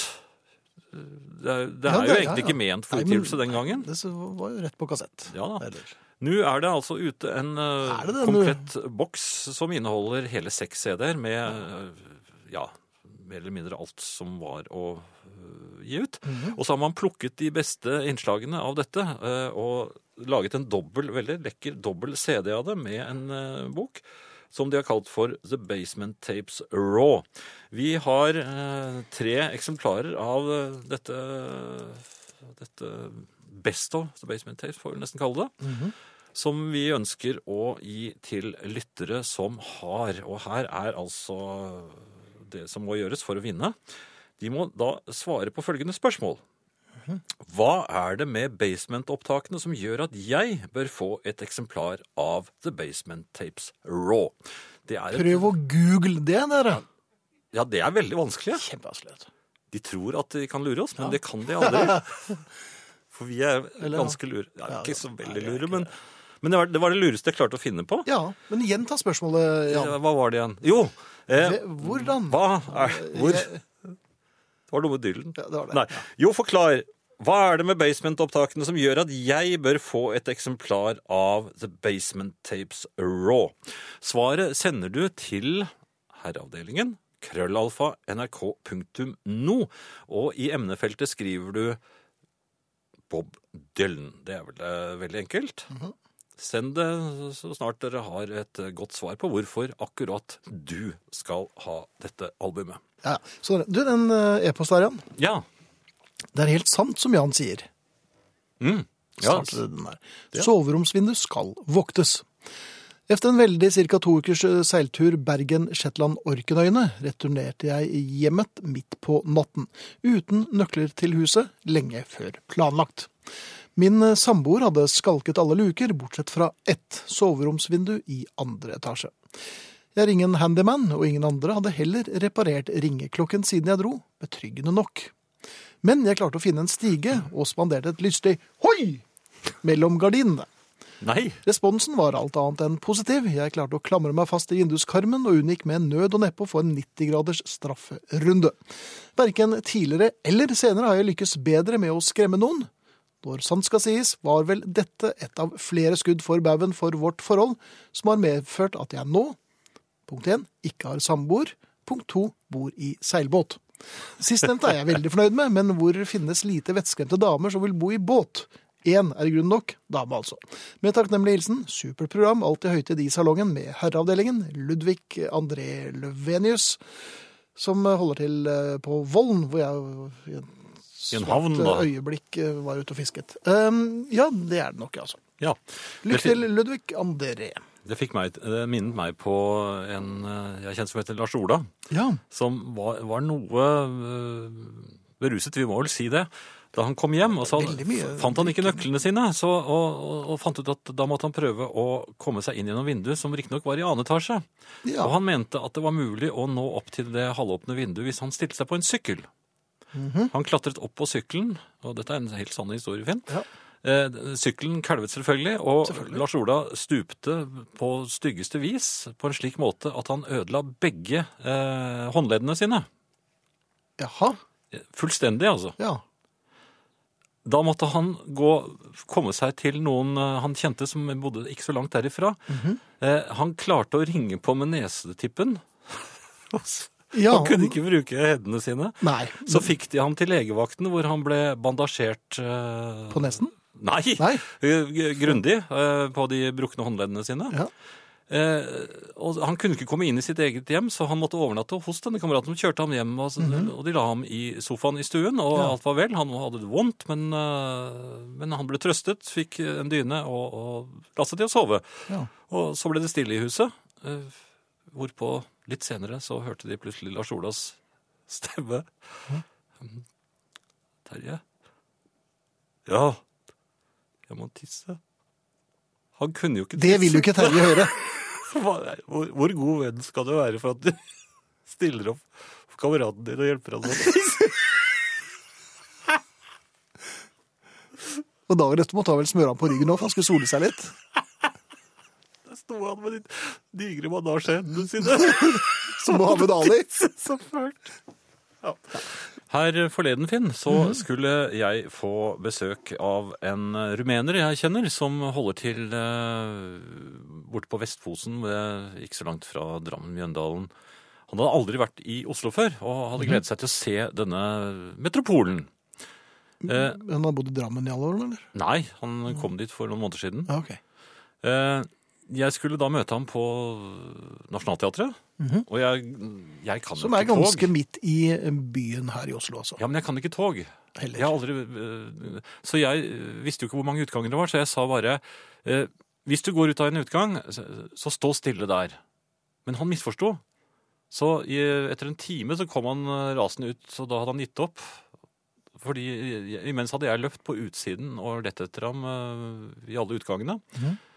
Det er, det er Ja, jo egentlig ja, ja. ikke ment for utgivelse den gangen. Det var jo rett på kassett. Ja da. Eller, Nå er det altså ute en det det, komplett boks som inneholder hele seks CD-er med ja, mer eller mindre alt som var å gi ut. Mhm. Og så har man plukket de beste innslagene av dette uh, og laget en dobbelt, veldig lekker dobbel CD av det med en uh, bok som de har kalt for The Basement Tapes Raw. Vi har tre eksemplarer av dette, dette Best of The Basement Tapes, får vi nesten kalle det Mhm. som vi ønsker å gi til lyttere som har. Og her er altså det som må gjøres for å vinne. De må da svare på følgende spørsmål. Hva er det med basement-opptakene som gjør at jeg bør få et eksemplar av The Basement Tapes Raw? Det et, Prøv å google det, dere. ja, det er veldig vanskelig. Kjempevanskelig. De tror at de kan lure oss, men det kan de aldri. [LAUGHS] For vi er ganske lure. Ja, Ja, ikke så veldig lure, men, men det, var, det var det lureste jeg klarte å finne på. Ja, men gjenta spørsmålet, Ja, Jan. hva var det igjen? Jo, eh, Hvordan? hva er Hvor? Jeg- Det var noe med Dylan. Ja, det var det. Nei. Jo, forklar. Hva er det med basement-opptakene som gjør at jeg bør få et eksemplar av The Basement Tapes Raw? Svaret sender du til herreavdelingen krøllalfa nrk.no, og i emnefeltet skriver du Bob Dylan. Det er vel eh, veldig enkelt. Send det så snart dere har et eh, godt svar på hvorfor akkurat du skal ha dette albumet. Ja, så du, den eh, e-post der, Jan. Ja. Det er helt sant som Jan sier. Mm. ja. Der. Soveromsvindu skal voktes. Efter en veldig ca. to ukers eh, seiltur Bergen-Shetland-Orkenøyene returnerte jeg hjemmet midt på natten, uten nøkler til huset, lenge før planlagt. Min eh, samboer hadde skalket alle luker, bortsett fra ett soveromsvindu i andre etasje. Jeg er ingen handyman, og ingen andre hadde heller reparert ringeklokken siden jeg dro, betryggende nok. Men jeg klarte å finne en stige og spanderte et lystig hoi mellom gardinene. Nei. Responsen var alt annet enn positiv. Jeg klarte å klamre meg fast i vinduskarmen og unngikk med nød og neppe å få en 90 graders strafferunde. Verken tidligere eller senere har jeg lykkes bedre med å skremme noen. Når sant skal sies, var vel dette et av flere skudd for baugen for vårt forhold, som har medført at jeg nå, punkt 1, ikke har samboer, punkt 2, bor i seilbåt. Sistnevnte er jeg veldig fornøyd med, men hvor finnes lite vettskremte damer som vil bo i båt? Én er grunn nok, dame altså. Med takknemlig hilsen, supert program, alltid høytid i salongen med herreavdelingen, Ludvig André Løvenius, som holder til eh, på Vollen, hvor jeg i en havn, da. eh, øyeblikk eh, var ute og fisket. Um, ja, det er det nok, altså. Ja. Lykke til, Ludvig André. det fikk meg, det minnet meg på en eh, jeg kjenner som heter Lars Ola, Ja, som var, var noe øh, beruset, vi må vel si det. Da han kom hjem, og så fant han ikke nøklene sine, så, og, og, og fant ut at da måtte han prøve å komme seg inn gjennom vinduet, som riktignok var i annen etasje. ja. Og han mente at det var mulig å nå opp til det halvåpne vinduet hvis han stilte seg på en sykkel. Mhm. Han klatret opp på sykkelen, og dette er en helt sann historie, Finn. Ja. Eh, sykkelen kalvet selvfølgelig, og Selvfølgelig. Lars Ola stupte på styggeste vis på en slik måte at han ødela begge eh, håndleddene sine. Jaha. Fullstendig, altså. Ja. Da måtte han gå, komme seg til noen eh, han kjente som bodde ikke så langt derifra. Mhm. eh, han klarte å ringe på med nesetippen. [LAUGHS] Ja, han kunne ikke bruke hendene sine. Nei. Så fikk de ham til legevakten, hvor han ble bandasjert eh, På nesen? Nei! Nei. Grundig eh, på de brukne håndleddene sine. Ja. Eh, og han kunne ikke komme inn i sitt eget hjem, så han måtte overnatte hos denne kameraten som kjørte ham hjem. Og, så, og de la ham i sofaen i stuen, og. Ja. alt var vel. Han hadde det vondt, men, eh, men han ble trøstet, fikk en dyne og, og la seg til å sove. Ja. Og så ble det stille i huset, eh, hvorpå litt senere så hørte de plutselig Lars Olas stemme. Terje? Ja, jeg må tisse. Han kunne jo ikke tisse. Det vil jo ikke Terje [LAUGHS] høre. Hvor, hvor god venn skal du være for at du [LAUGHS] stiller opp for kameraten din og hjelper han med å tisse? Og dagen etter måtte han vel smøre han på ryggen nå, for han skulle sole seg litt. Sto han med de digre bandasjehendene sine. [LAUGHS] Som Mohammed Ali. [LAUGHS] Så fælt. Ja. Her forleden, Finn, så skulle jeg få besøk av en rumener jeg kjenner, som holder til eh, borte på Vestfosen, ikke så langt fra Drammen-Mjøndalen. Han hadde aldri vært i Oslo før, og hadde gledet seg til å se denne metropolen. Eh, Han har bodd i Drammen i alle år, eller? nei, han kom dit for noen måneder siden. Ah, ok. Eh, jeg skulle da møte ham på Nationaltheatret, og jeg, jeg kan. Som er ikke tog. ganske midt i byen her i Oslo, altså. Ja, men jeg kan ikke tog. Heller. Jeg har aldri, øh, så jeg øh, visste jo ikke hvor mange utganger det var, så jeg sa bare hvis du går ut av en utgang, så, stå stille der. Men han misforsto. Så etter en time så kom han rasende ut, så da hadde han gitt opp. Fordi imens hadde jeg løpt på utsiden og lett etter ham i alle utgangene. Mm Eh,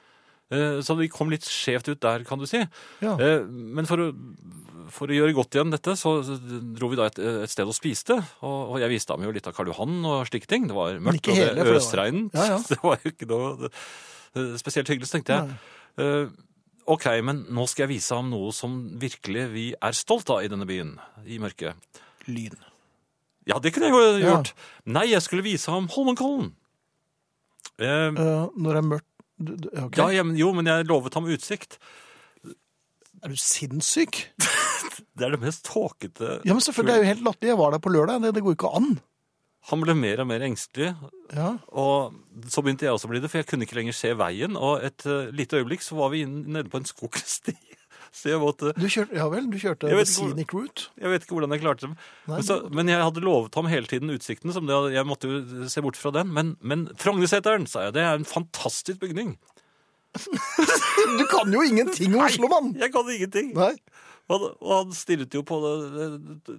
Så vi kom litt skjevt ut der, kan du si. Ja. Eh, Men for å, for å gjøre godt igjen dette, så dro vi da et, et sted og spiste. Og, og jeg viste ham jo litt av Karl Johan og slike ting. Det var mørkt, hele, og det øsregnet. Ja, ja. [LAUGHS] Det var jo ikke noe eh, spesielt hyggelig, så tenkte jeg. Nei. Ok, men nå skal jeg vise ham noe som virkelig vi er stolt av i denne byen, i mørket. Lyn. Ja, det kunne jeg jo gjort. Nei, jeg skulle vise ham Holmenkollen. Eh, uh, når det er mørkt du, ja, ja, men- jo, men jeg lovet ham utsikt. Er du sinnssyk? [LAUGHS] Det er det mest tåkete Ja, men selvfølgelig, det er jo helt latterlig. Jeg var der på lørdag. Det, det går ikke an. Han ble mer og mer engstelig, Ja. og så begynte jeg også å bli det, for jeg kunne ikke lenger se veien, og et uh, lite øyeblikk så var vi nede på en skogsti. Så jeg måtte Du kjørte, ja vel, du kjørte ikke Scenic Route. Jeg vet ikke hvordan jeg klarte det. Nei, Men, så, men jeg hadde lovet ham hele tiden utsikten, som det, jeg måtte jo se bort fra den. Men, men Frognerseteren, sa jeg, det er en fantastisk bygning. [LAUGHS] Du kan jo ingenting om Oslo, mann! Jeg kan ingenting. Nei. Og, og han stirret jo på det.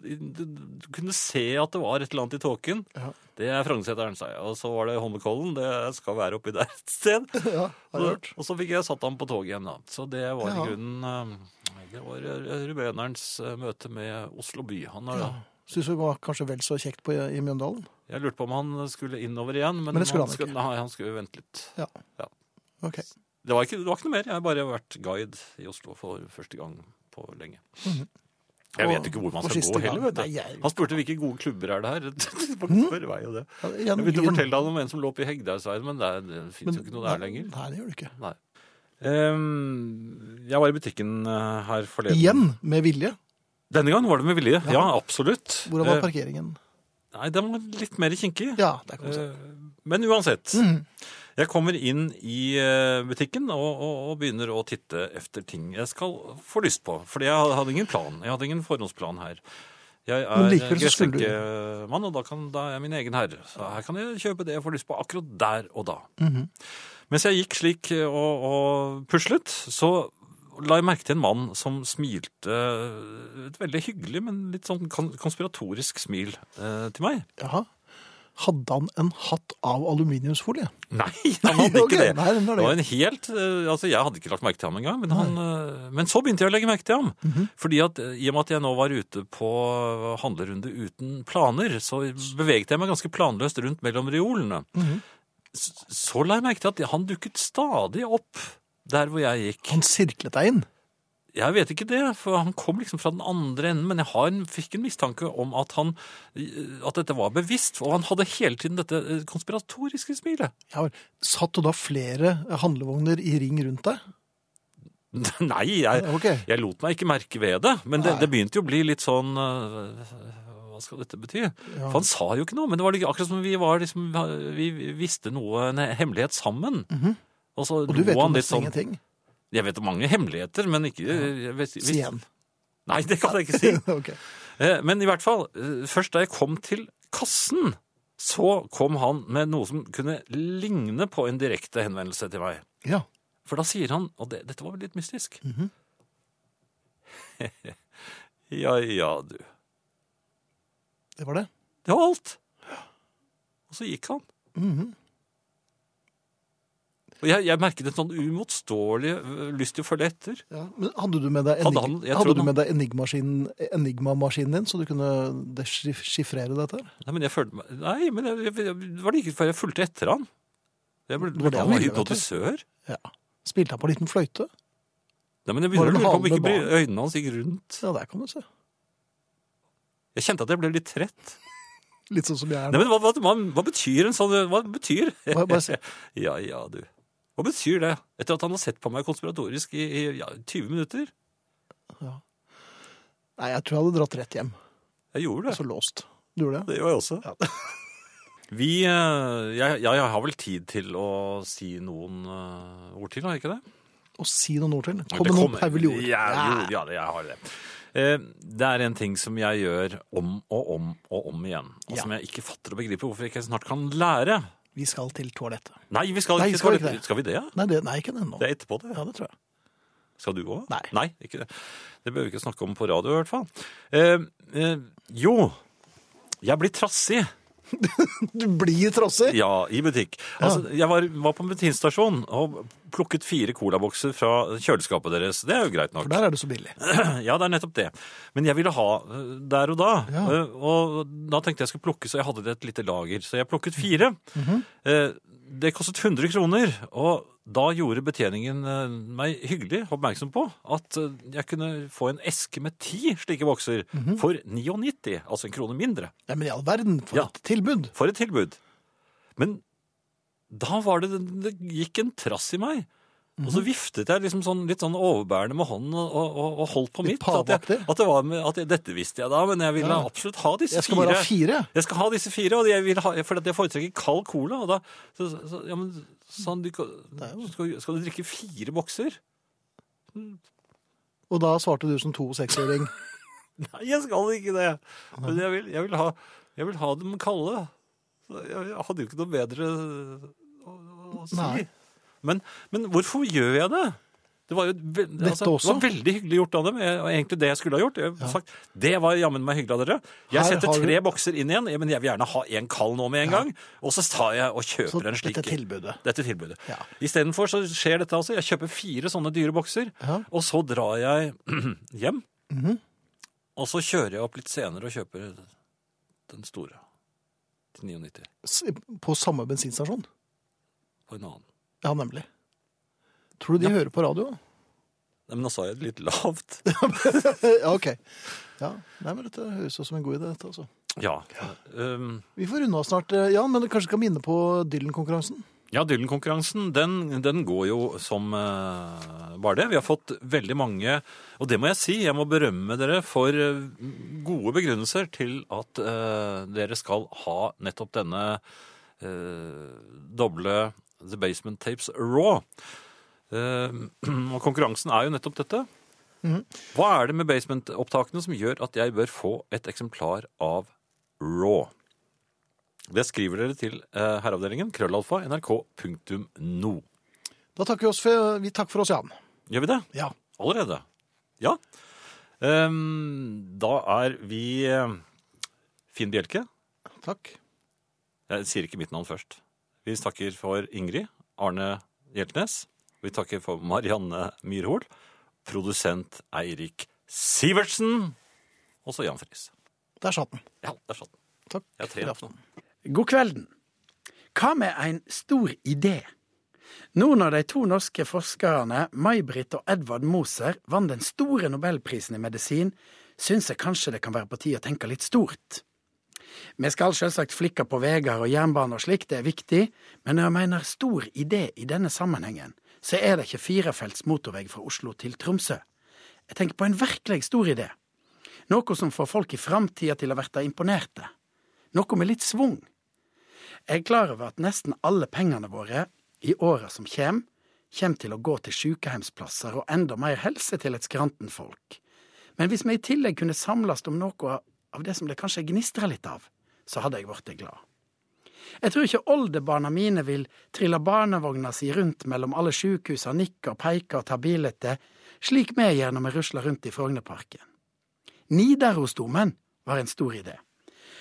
Du kunne se at det var et eller annet i tåken. Ja. Det er Frognerseteren, sa jeg. Og så var det Holmenkollen. Det skal være oppi der et sted. [LAUGHS] Ja, har. Og så fikk jeg satt ham på toget igjen, da. Så det var i grunnen eh, Det var rubenerens eh, møte med Oslo by. Han har, Ja. Syns det var kanskje vel så kjekt på, i Mjøndalen? Jeg lurte på om han skulle innover igjen, men, Men skulle han skulle, ikke. Nei, han skulle vente litt. Ja. Ja. Ok. Det var, ikke, det var ikke noe mer. Jeg har bare vært guide i Oslo for første gang på lenge. Jeg vet ikke hvor man skal gå heller. vet du. Han spurte hvilke gode klubber er det her. [LAUGHS] Må ikke meg om det. Jeg begynte å fortelle han om en som lå oppe i Hegdehaugsveien, men det, det fins jo ikke noe der lenger. Nei, det gjør det ikke. Nei. Um, jeg var i butikken eh, her forleden. Igjen, med vilje. Denne gangen var det med vilje. Ja, Ja. absolutt. Hvordan var Eh, parkeringen? Nei, den var litt mer kinkig. Ja, det kan man. Eh, Men uansett. Mhm. Jeg kommer inn i eh, butikken og, og, og begynner å titte efter ting jeg skal få lyst på. Fordi jeg hadde ingen plan. Jeg hadde ingen forhåndsplan her. Jeg er gresskjenkemann, og da, kan, da er jeg min egen herre. Så her kan jeg kjøpe det jeg får lyst på akkurat der og da. Mhm. Mens jeg gikk slik og, og puslet, så la jeg merke til en mann som smilte et veldig hyggelig, men litt sånn konspiratorisk smil eh, til meg. Jaha. Hadde han en hatt av aluminiumsfolie? Nei, han hadde [LAUGHS] ikke det. nei, det det. var en helt, eh, altså Jeg hadde ikke lagt merke til ham engang, men, han, eh, men så begynte jeg å legge merke til ham. Mhm. Fordi at eh, I og med at jeg nå var ute på handlerunde uten planer, så beveget jeg meg ganske planløst rundt mellom reolene. Mm -hmm. Så la jeg merke til at han dukket stadig opp der hvor jeg gikk. Han sirklet deg inn. Jeg vet ikke det, for han kom liksom fra den andre enden, men jeg har en, fikk en mistanke om at, han, at dette var bevisst, og han hadde hele tiden dette eh, konspiratoriske smilet. Ja, vel. Satt du da flere handlevogner i ring rundt deg? [LAUGHS] Nei, jeg, okay. jeg lot meg ikke merke ved det, men det, det begynte jo å bli litt sånn øh, Hva skal dette bety? Ja. For han sa jo ikke noe, men det var akkurat som vi var liksom Vi visste noe, en hemmelighet sammen. Og så. Og du vet jo nesten sånn ingenting. Jeg vet om mange hemmeligheter, men ikke jeg vet, Si en. Nei, det kan jeg ikke si. [LAUGHS] ok. Eh, Men i hvert fall, eh, først da jeg kom til kassen, så kom han med noe som kunne ligne på en direkte henvendelse til meg. Ja. For da sier han, og det, dette var vel litt mystisk Mhm. [LAUGHS] Ja, ja, du. Det var det. Det var alt. Og så gikk han. Mhm. Og jeg, jeg merket en sånn uimotståelig øh, lyst til å følge etter. Ja, men hadde du med deg, Hadde han- hadde du med deg enigma-maskinen din, så du kunne deschiffrere dette? Nei, men jeg følte meg Nei, men jeg, jeg, det var like før jeg fulgte etter han. Jeg ble, ville, vet hypnotisør. Ja. Spilte han på en liten fløyte? Nei, men jeg begynner å lure på om ikke øynene hans gikk rundt. Ja, der kan du se. Jeg kjente at jeg ble litt trett. Litt sånn som jeg er Nei, men hva, hva, hva betyr en sånn Hva betyr Hva, bare se. [LAUGHS] Ja, ja, du. Hva betyr det? Etter at han har sett på meg konspiratorisk i, i ja, 20 minutter? Nei, jeg tror jeg hadde dratt rett hjem. Jeg gjorde det. Så låst. Du gjorde det? Det gjorde jeg også. Ja. [LAUGHS] Vi eh, jeg, jeg har vel tid til å si noen eh, ord til, har jeg ikke det? Å si noen ord til. Kom med noen pervelig. Ja, ja, jeg har det. Eh, Det er en ting som jeg gjør om og om og om igjen, og Ja. som jeg ikke fatter og begriper hvorfor jeg ikke snart kan lære. Vi skal til toalettet. Nei, vi skal Nei, ikke vi skal, ikke det? skal vi det? ja? Nei, det, nei ikke ennå. Det er etterpå, det. Ja, det tror jeg. Skal du òg? Nei. Nei, ikke det. Det bør vi ikke snakke om på radio, i hvert fall. Eh, eh, jo, jeg blir trassig. Du blir trosser? Ja, i butikk. Altså, jeg var, var på en bensinstasjon og plukket fire colabokser fra kjøleskapet deres. Det er jo greit nok. For der er du så billig. [CLEARS THROAT] Ja, det er nettopp det. Men jeg ville ha eh, der og da. Ja. Eh, Og da tenkte jeg skulle plukke, så jeg hadde det et lite lager. Så jeg plukket fire. Mm -hmm. Det kostet 100 kroner. Og da gjorde betjeningen eh, meg hyggelig oppmerksom på at eh, jeg kunne få en eske med ti slike bokser Mhm. for 99, altså en krone mindre. Nei, men i all verden, for Ja. et tilbud. For et tilbud. Men da var det Det gikk en trass i meg. Og Mhm. så viftet jeg liksom sånn, litt sånn overbærende med hånden og, og, og holdt på Litt mitt. At, jeg, at, det var med, at jeg, Dette visste jeg da, men jeg ville Ja. absolutt ha disse fire. Jeg skal fire. bare ha fire. Jeg skal ha disse fire, og jeg vil ha, for jeg foretrekker kald cola. Og da, så, så, ja, men, sånn, du, skal, skal du drikke fire bokser? Og da svarte du som to seksåring. [LAUGHS] Nei, jeg skal ikke det. Men jeg vil, jeg vil, ha, jeg vil ha dem kalde. Jeg hadde jo ikke noe bedre å, å si. Men, men hvorfor gjør jeg det? Det var jo altså, det var veldig hyggelig gjort av dem. Jeg- egentlig det jeg skulle ha gjort. Jeg, ja. sagt, det var jammen meg hyggelig av dere. Jeg Her setter tre du- bokser inn igjen, men jeg vil gjerne ha en kald nå med en gang. Og så tar jeg og Så kjøper en slik. dette tilbudet. Dette tilbudet. Ja. Istedenfor så skjer dette altså. Jeg kjøper fire sånne dyre bokser, Ja. og så drar jeg [CLEARS THROAT] hjem. Mhm. Og så kjører jeg opp litt senere og kjøper den store. Til 99. På samme bensinstasjon. På en annen. Ja, nemlig. Tror du de hører på radio? Nei, men nå sa jeg det litt lavt. [LAUGHS] ja, ok. Ja, Nei, men Dette høres ut som en god idé. dette altså. Ja. Um, Vi får runde av snart, eh, Jan, men du kanskje skal minne på Dylan-konkurransen? ja, Dylan-konkurransen, den, den går jo som uh, bare det. Vi har fått veldig mange, og det må jeg si, jeg må berømme dere for eh, gode begrunnelser til at uh, dere skal ha nettopp denne uh, doble The Basement Tapes Raw. Eh, [CLEARS THROAT] og konkurransen er jo nettopp dette. Mhm. Hva er det med basement-opptakene som gjør at jeg bør få et eksemplar av Raw? Det skriver dere til eh, herreavdelingen krøllalfa nrk.no. Da takker vi oss for, vi takker for oss, Jan. Gjør vi det? Ja. Allerede? Ja. Ehm, da er vi eh, Finn Bjelke. Takk. Jeg sier ikke mitt navn først. Vi takker for Ingrid Arne Hjeltnes. Vi takker for Marianne Myrhol. Produsent Eirik Sivertsen. Og så Jan Friis. Der satt den. Ja, der satt den. Takk Jeg har for trent aften. nå. God kvelden. Hva med en stor idé? Nå når de to norske forskerne May-Britt og Edvard Moser vant den store nobelprisen i medisin, syns jeg kanskje det kan være på tide å tenke litt stort. Vi skal selvsagt flikke på veier og jernbane og slikt, det er viktig, men jeg mener stor idé i denne sammenhengen, så er det ikke firefelts motorvei fra Oslo til Tromsø. Jeg tenker på en virkelig stor idé. Noe som får folk i framtida til å bli imponerte. Noe med litt svung. Jeg er klar over at nesten alle pengene våre i åra som kjem, kjem til å gå til sykehjemsplasser og enda mer helse til et skranten folk. Men hvis vi i tillegg kunne samles om noe av det som det kanskje gnistrer litt av, så hadde jeg blitt glad. Jeg tror ikke oldebarna mine vil trille barnevogna si rundt mellom alle sjukehusa, nikke og peike og ta bilete, slik vi gjør når vi rusler rundt i Frognerparken. Nidarosdomen var en stor idé.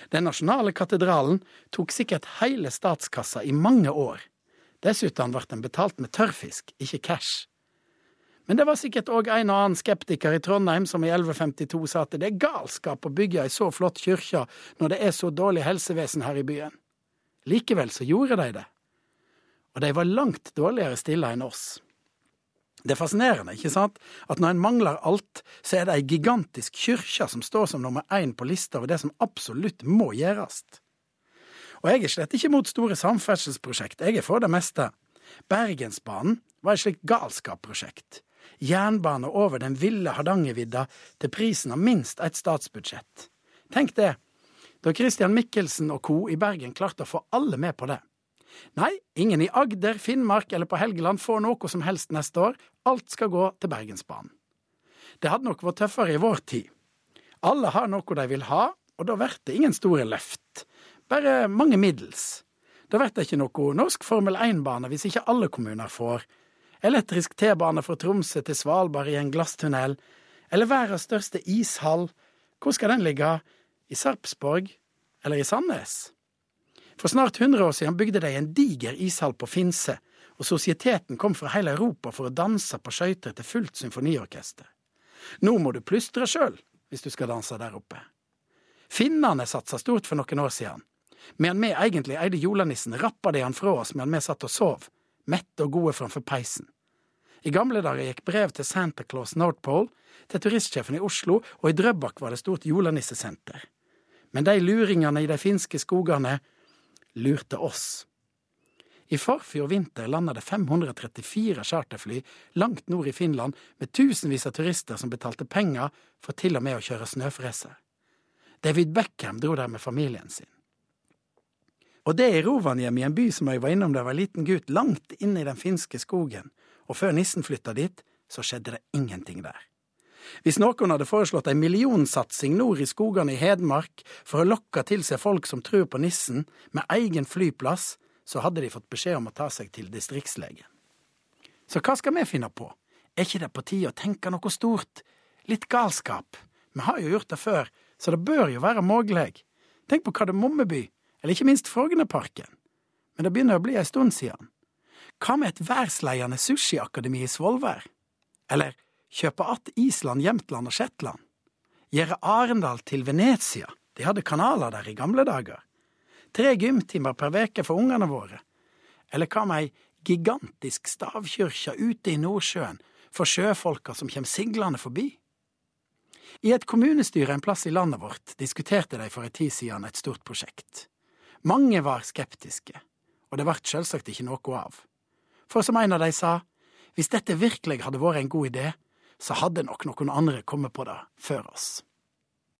Den nasjonale katedralen tok sikkert hele statskassa i mange år. Dessuten ble den betalt med tørrfisk, ikke cash. Men det var sikkert òg en og annen skeptiker i Trondheim som i 1152 sa at det er galskap å bygge ei så flott kyrkje når det er så dårlig helsevesen her i byen. Likevel så gjorde de det. Og de var langt dårligere stilla enn oss. Det er fascinerende, ikke sant, at når en mangler alt, så er det ei gigantisk kyrkje som står som nummer én på lista over det som absolutt må gjøres. Og jeg er slett ikke mot store samferdselsprosjekt, jeg er for det meste. Bergensbanen var et slikt galskapsprosjekt jernbane over den ville Hardangervidda til prisen av minst et statsbudsjett. Tenk det, da Christian Michelsen og co. i Bergen klarte å få alle med på det. Nei, ingen i Agder, Finnmark eller på Helgeland får noe som helst neste år, alt skal gå til Bergensbanen. Det hadde nok vært tøffere i vår tid. Alle har noe de vil ha, og da blir det ingen store løft. Bare mange middels. Da blir det ikke noe norsk Formel 1-bane hvis ikke alle kommuner får, elektrisk T-bane fra Tromsø til Svalbard i en glasstunnel, eller verdens største ishall, hvor skal den ligge, i Sarpsborg eller i Sandnes? For snart 100 år siden bygde de en diger ishall på Finse, og sosieteten kom fra hele Europa for å danse på skøyter til fullt symfoniorkester. Nå må du plystre sjøl hvis du skal danse der oppe. Finnene satsa stort for noen år siden. Medan vi egentlig eide julenissen, rappa de han fra oss medan vi satt og sov, mette og gode framfor peisen. I gamle dager gikk brev til Santa Claus North Pole, til turistsjefen i Oslo, og i Drøbak var det stort julenissesenter. Men de luringene i de finske skogene lurte oss. I forfjor vinter landa det 534 charterfly langt nord i Finland med tusenvis av turister som betalte penger for til og med å kjøre snøfreser. David Beckham dro der med familien sin. Og det er i Rovaniemi, en by som jeg var innom da jeg var liten gutt, langt inne i den finske skogen. Og før nissen flytta dit, så skjedde det ingenting der. Hvis noen hadde foreslått ei millionsatsing nord i skogene i Hedmark for å lokke til seg folk som tror på nissen, med egen flyplass, så hadde de fått beskjed om å ta seg til distriktslegen. Så hva skal vi finne på? Er ikke det på tide å tenke noe stort? Litt galskap? Vi har jo gjort det før, så det bør jo være mulig. Tenk på Kardemommeby eller ikke minst Frognerparken. Men det begynner å bli ei stund siden. Hva med et værsleiende sushiakademi i Svolvær? Eller kjøpe att Island, Jämtland og Shetland? Gjøre Arendal til Venezia? De hadde kanaler der i gamle dager. Tre gymtimer per veke for ungene våre. Eller hva med ei gigantisk stavkyrkje ute i Nordsjøen for sjøfolka som kjem siglende forbi? I et kommunestyre en plass i landet vårt diskuterte de for ei tid siden et stort prosjekt. Mange var skeptiske, og det ble selvsagt ikke noe av. For som en av de sa, hvis dette virkelig hadde vært en god idé, så hadde nok noen andre kommet på det før oss.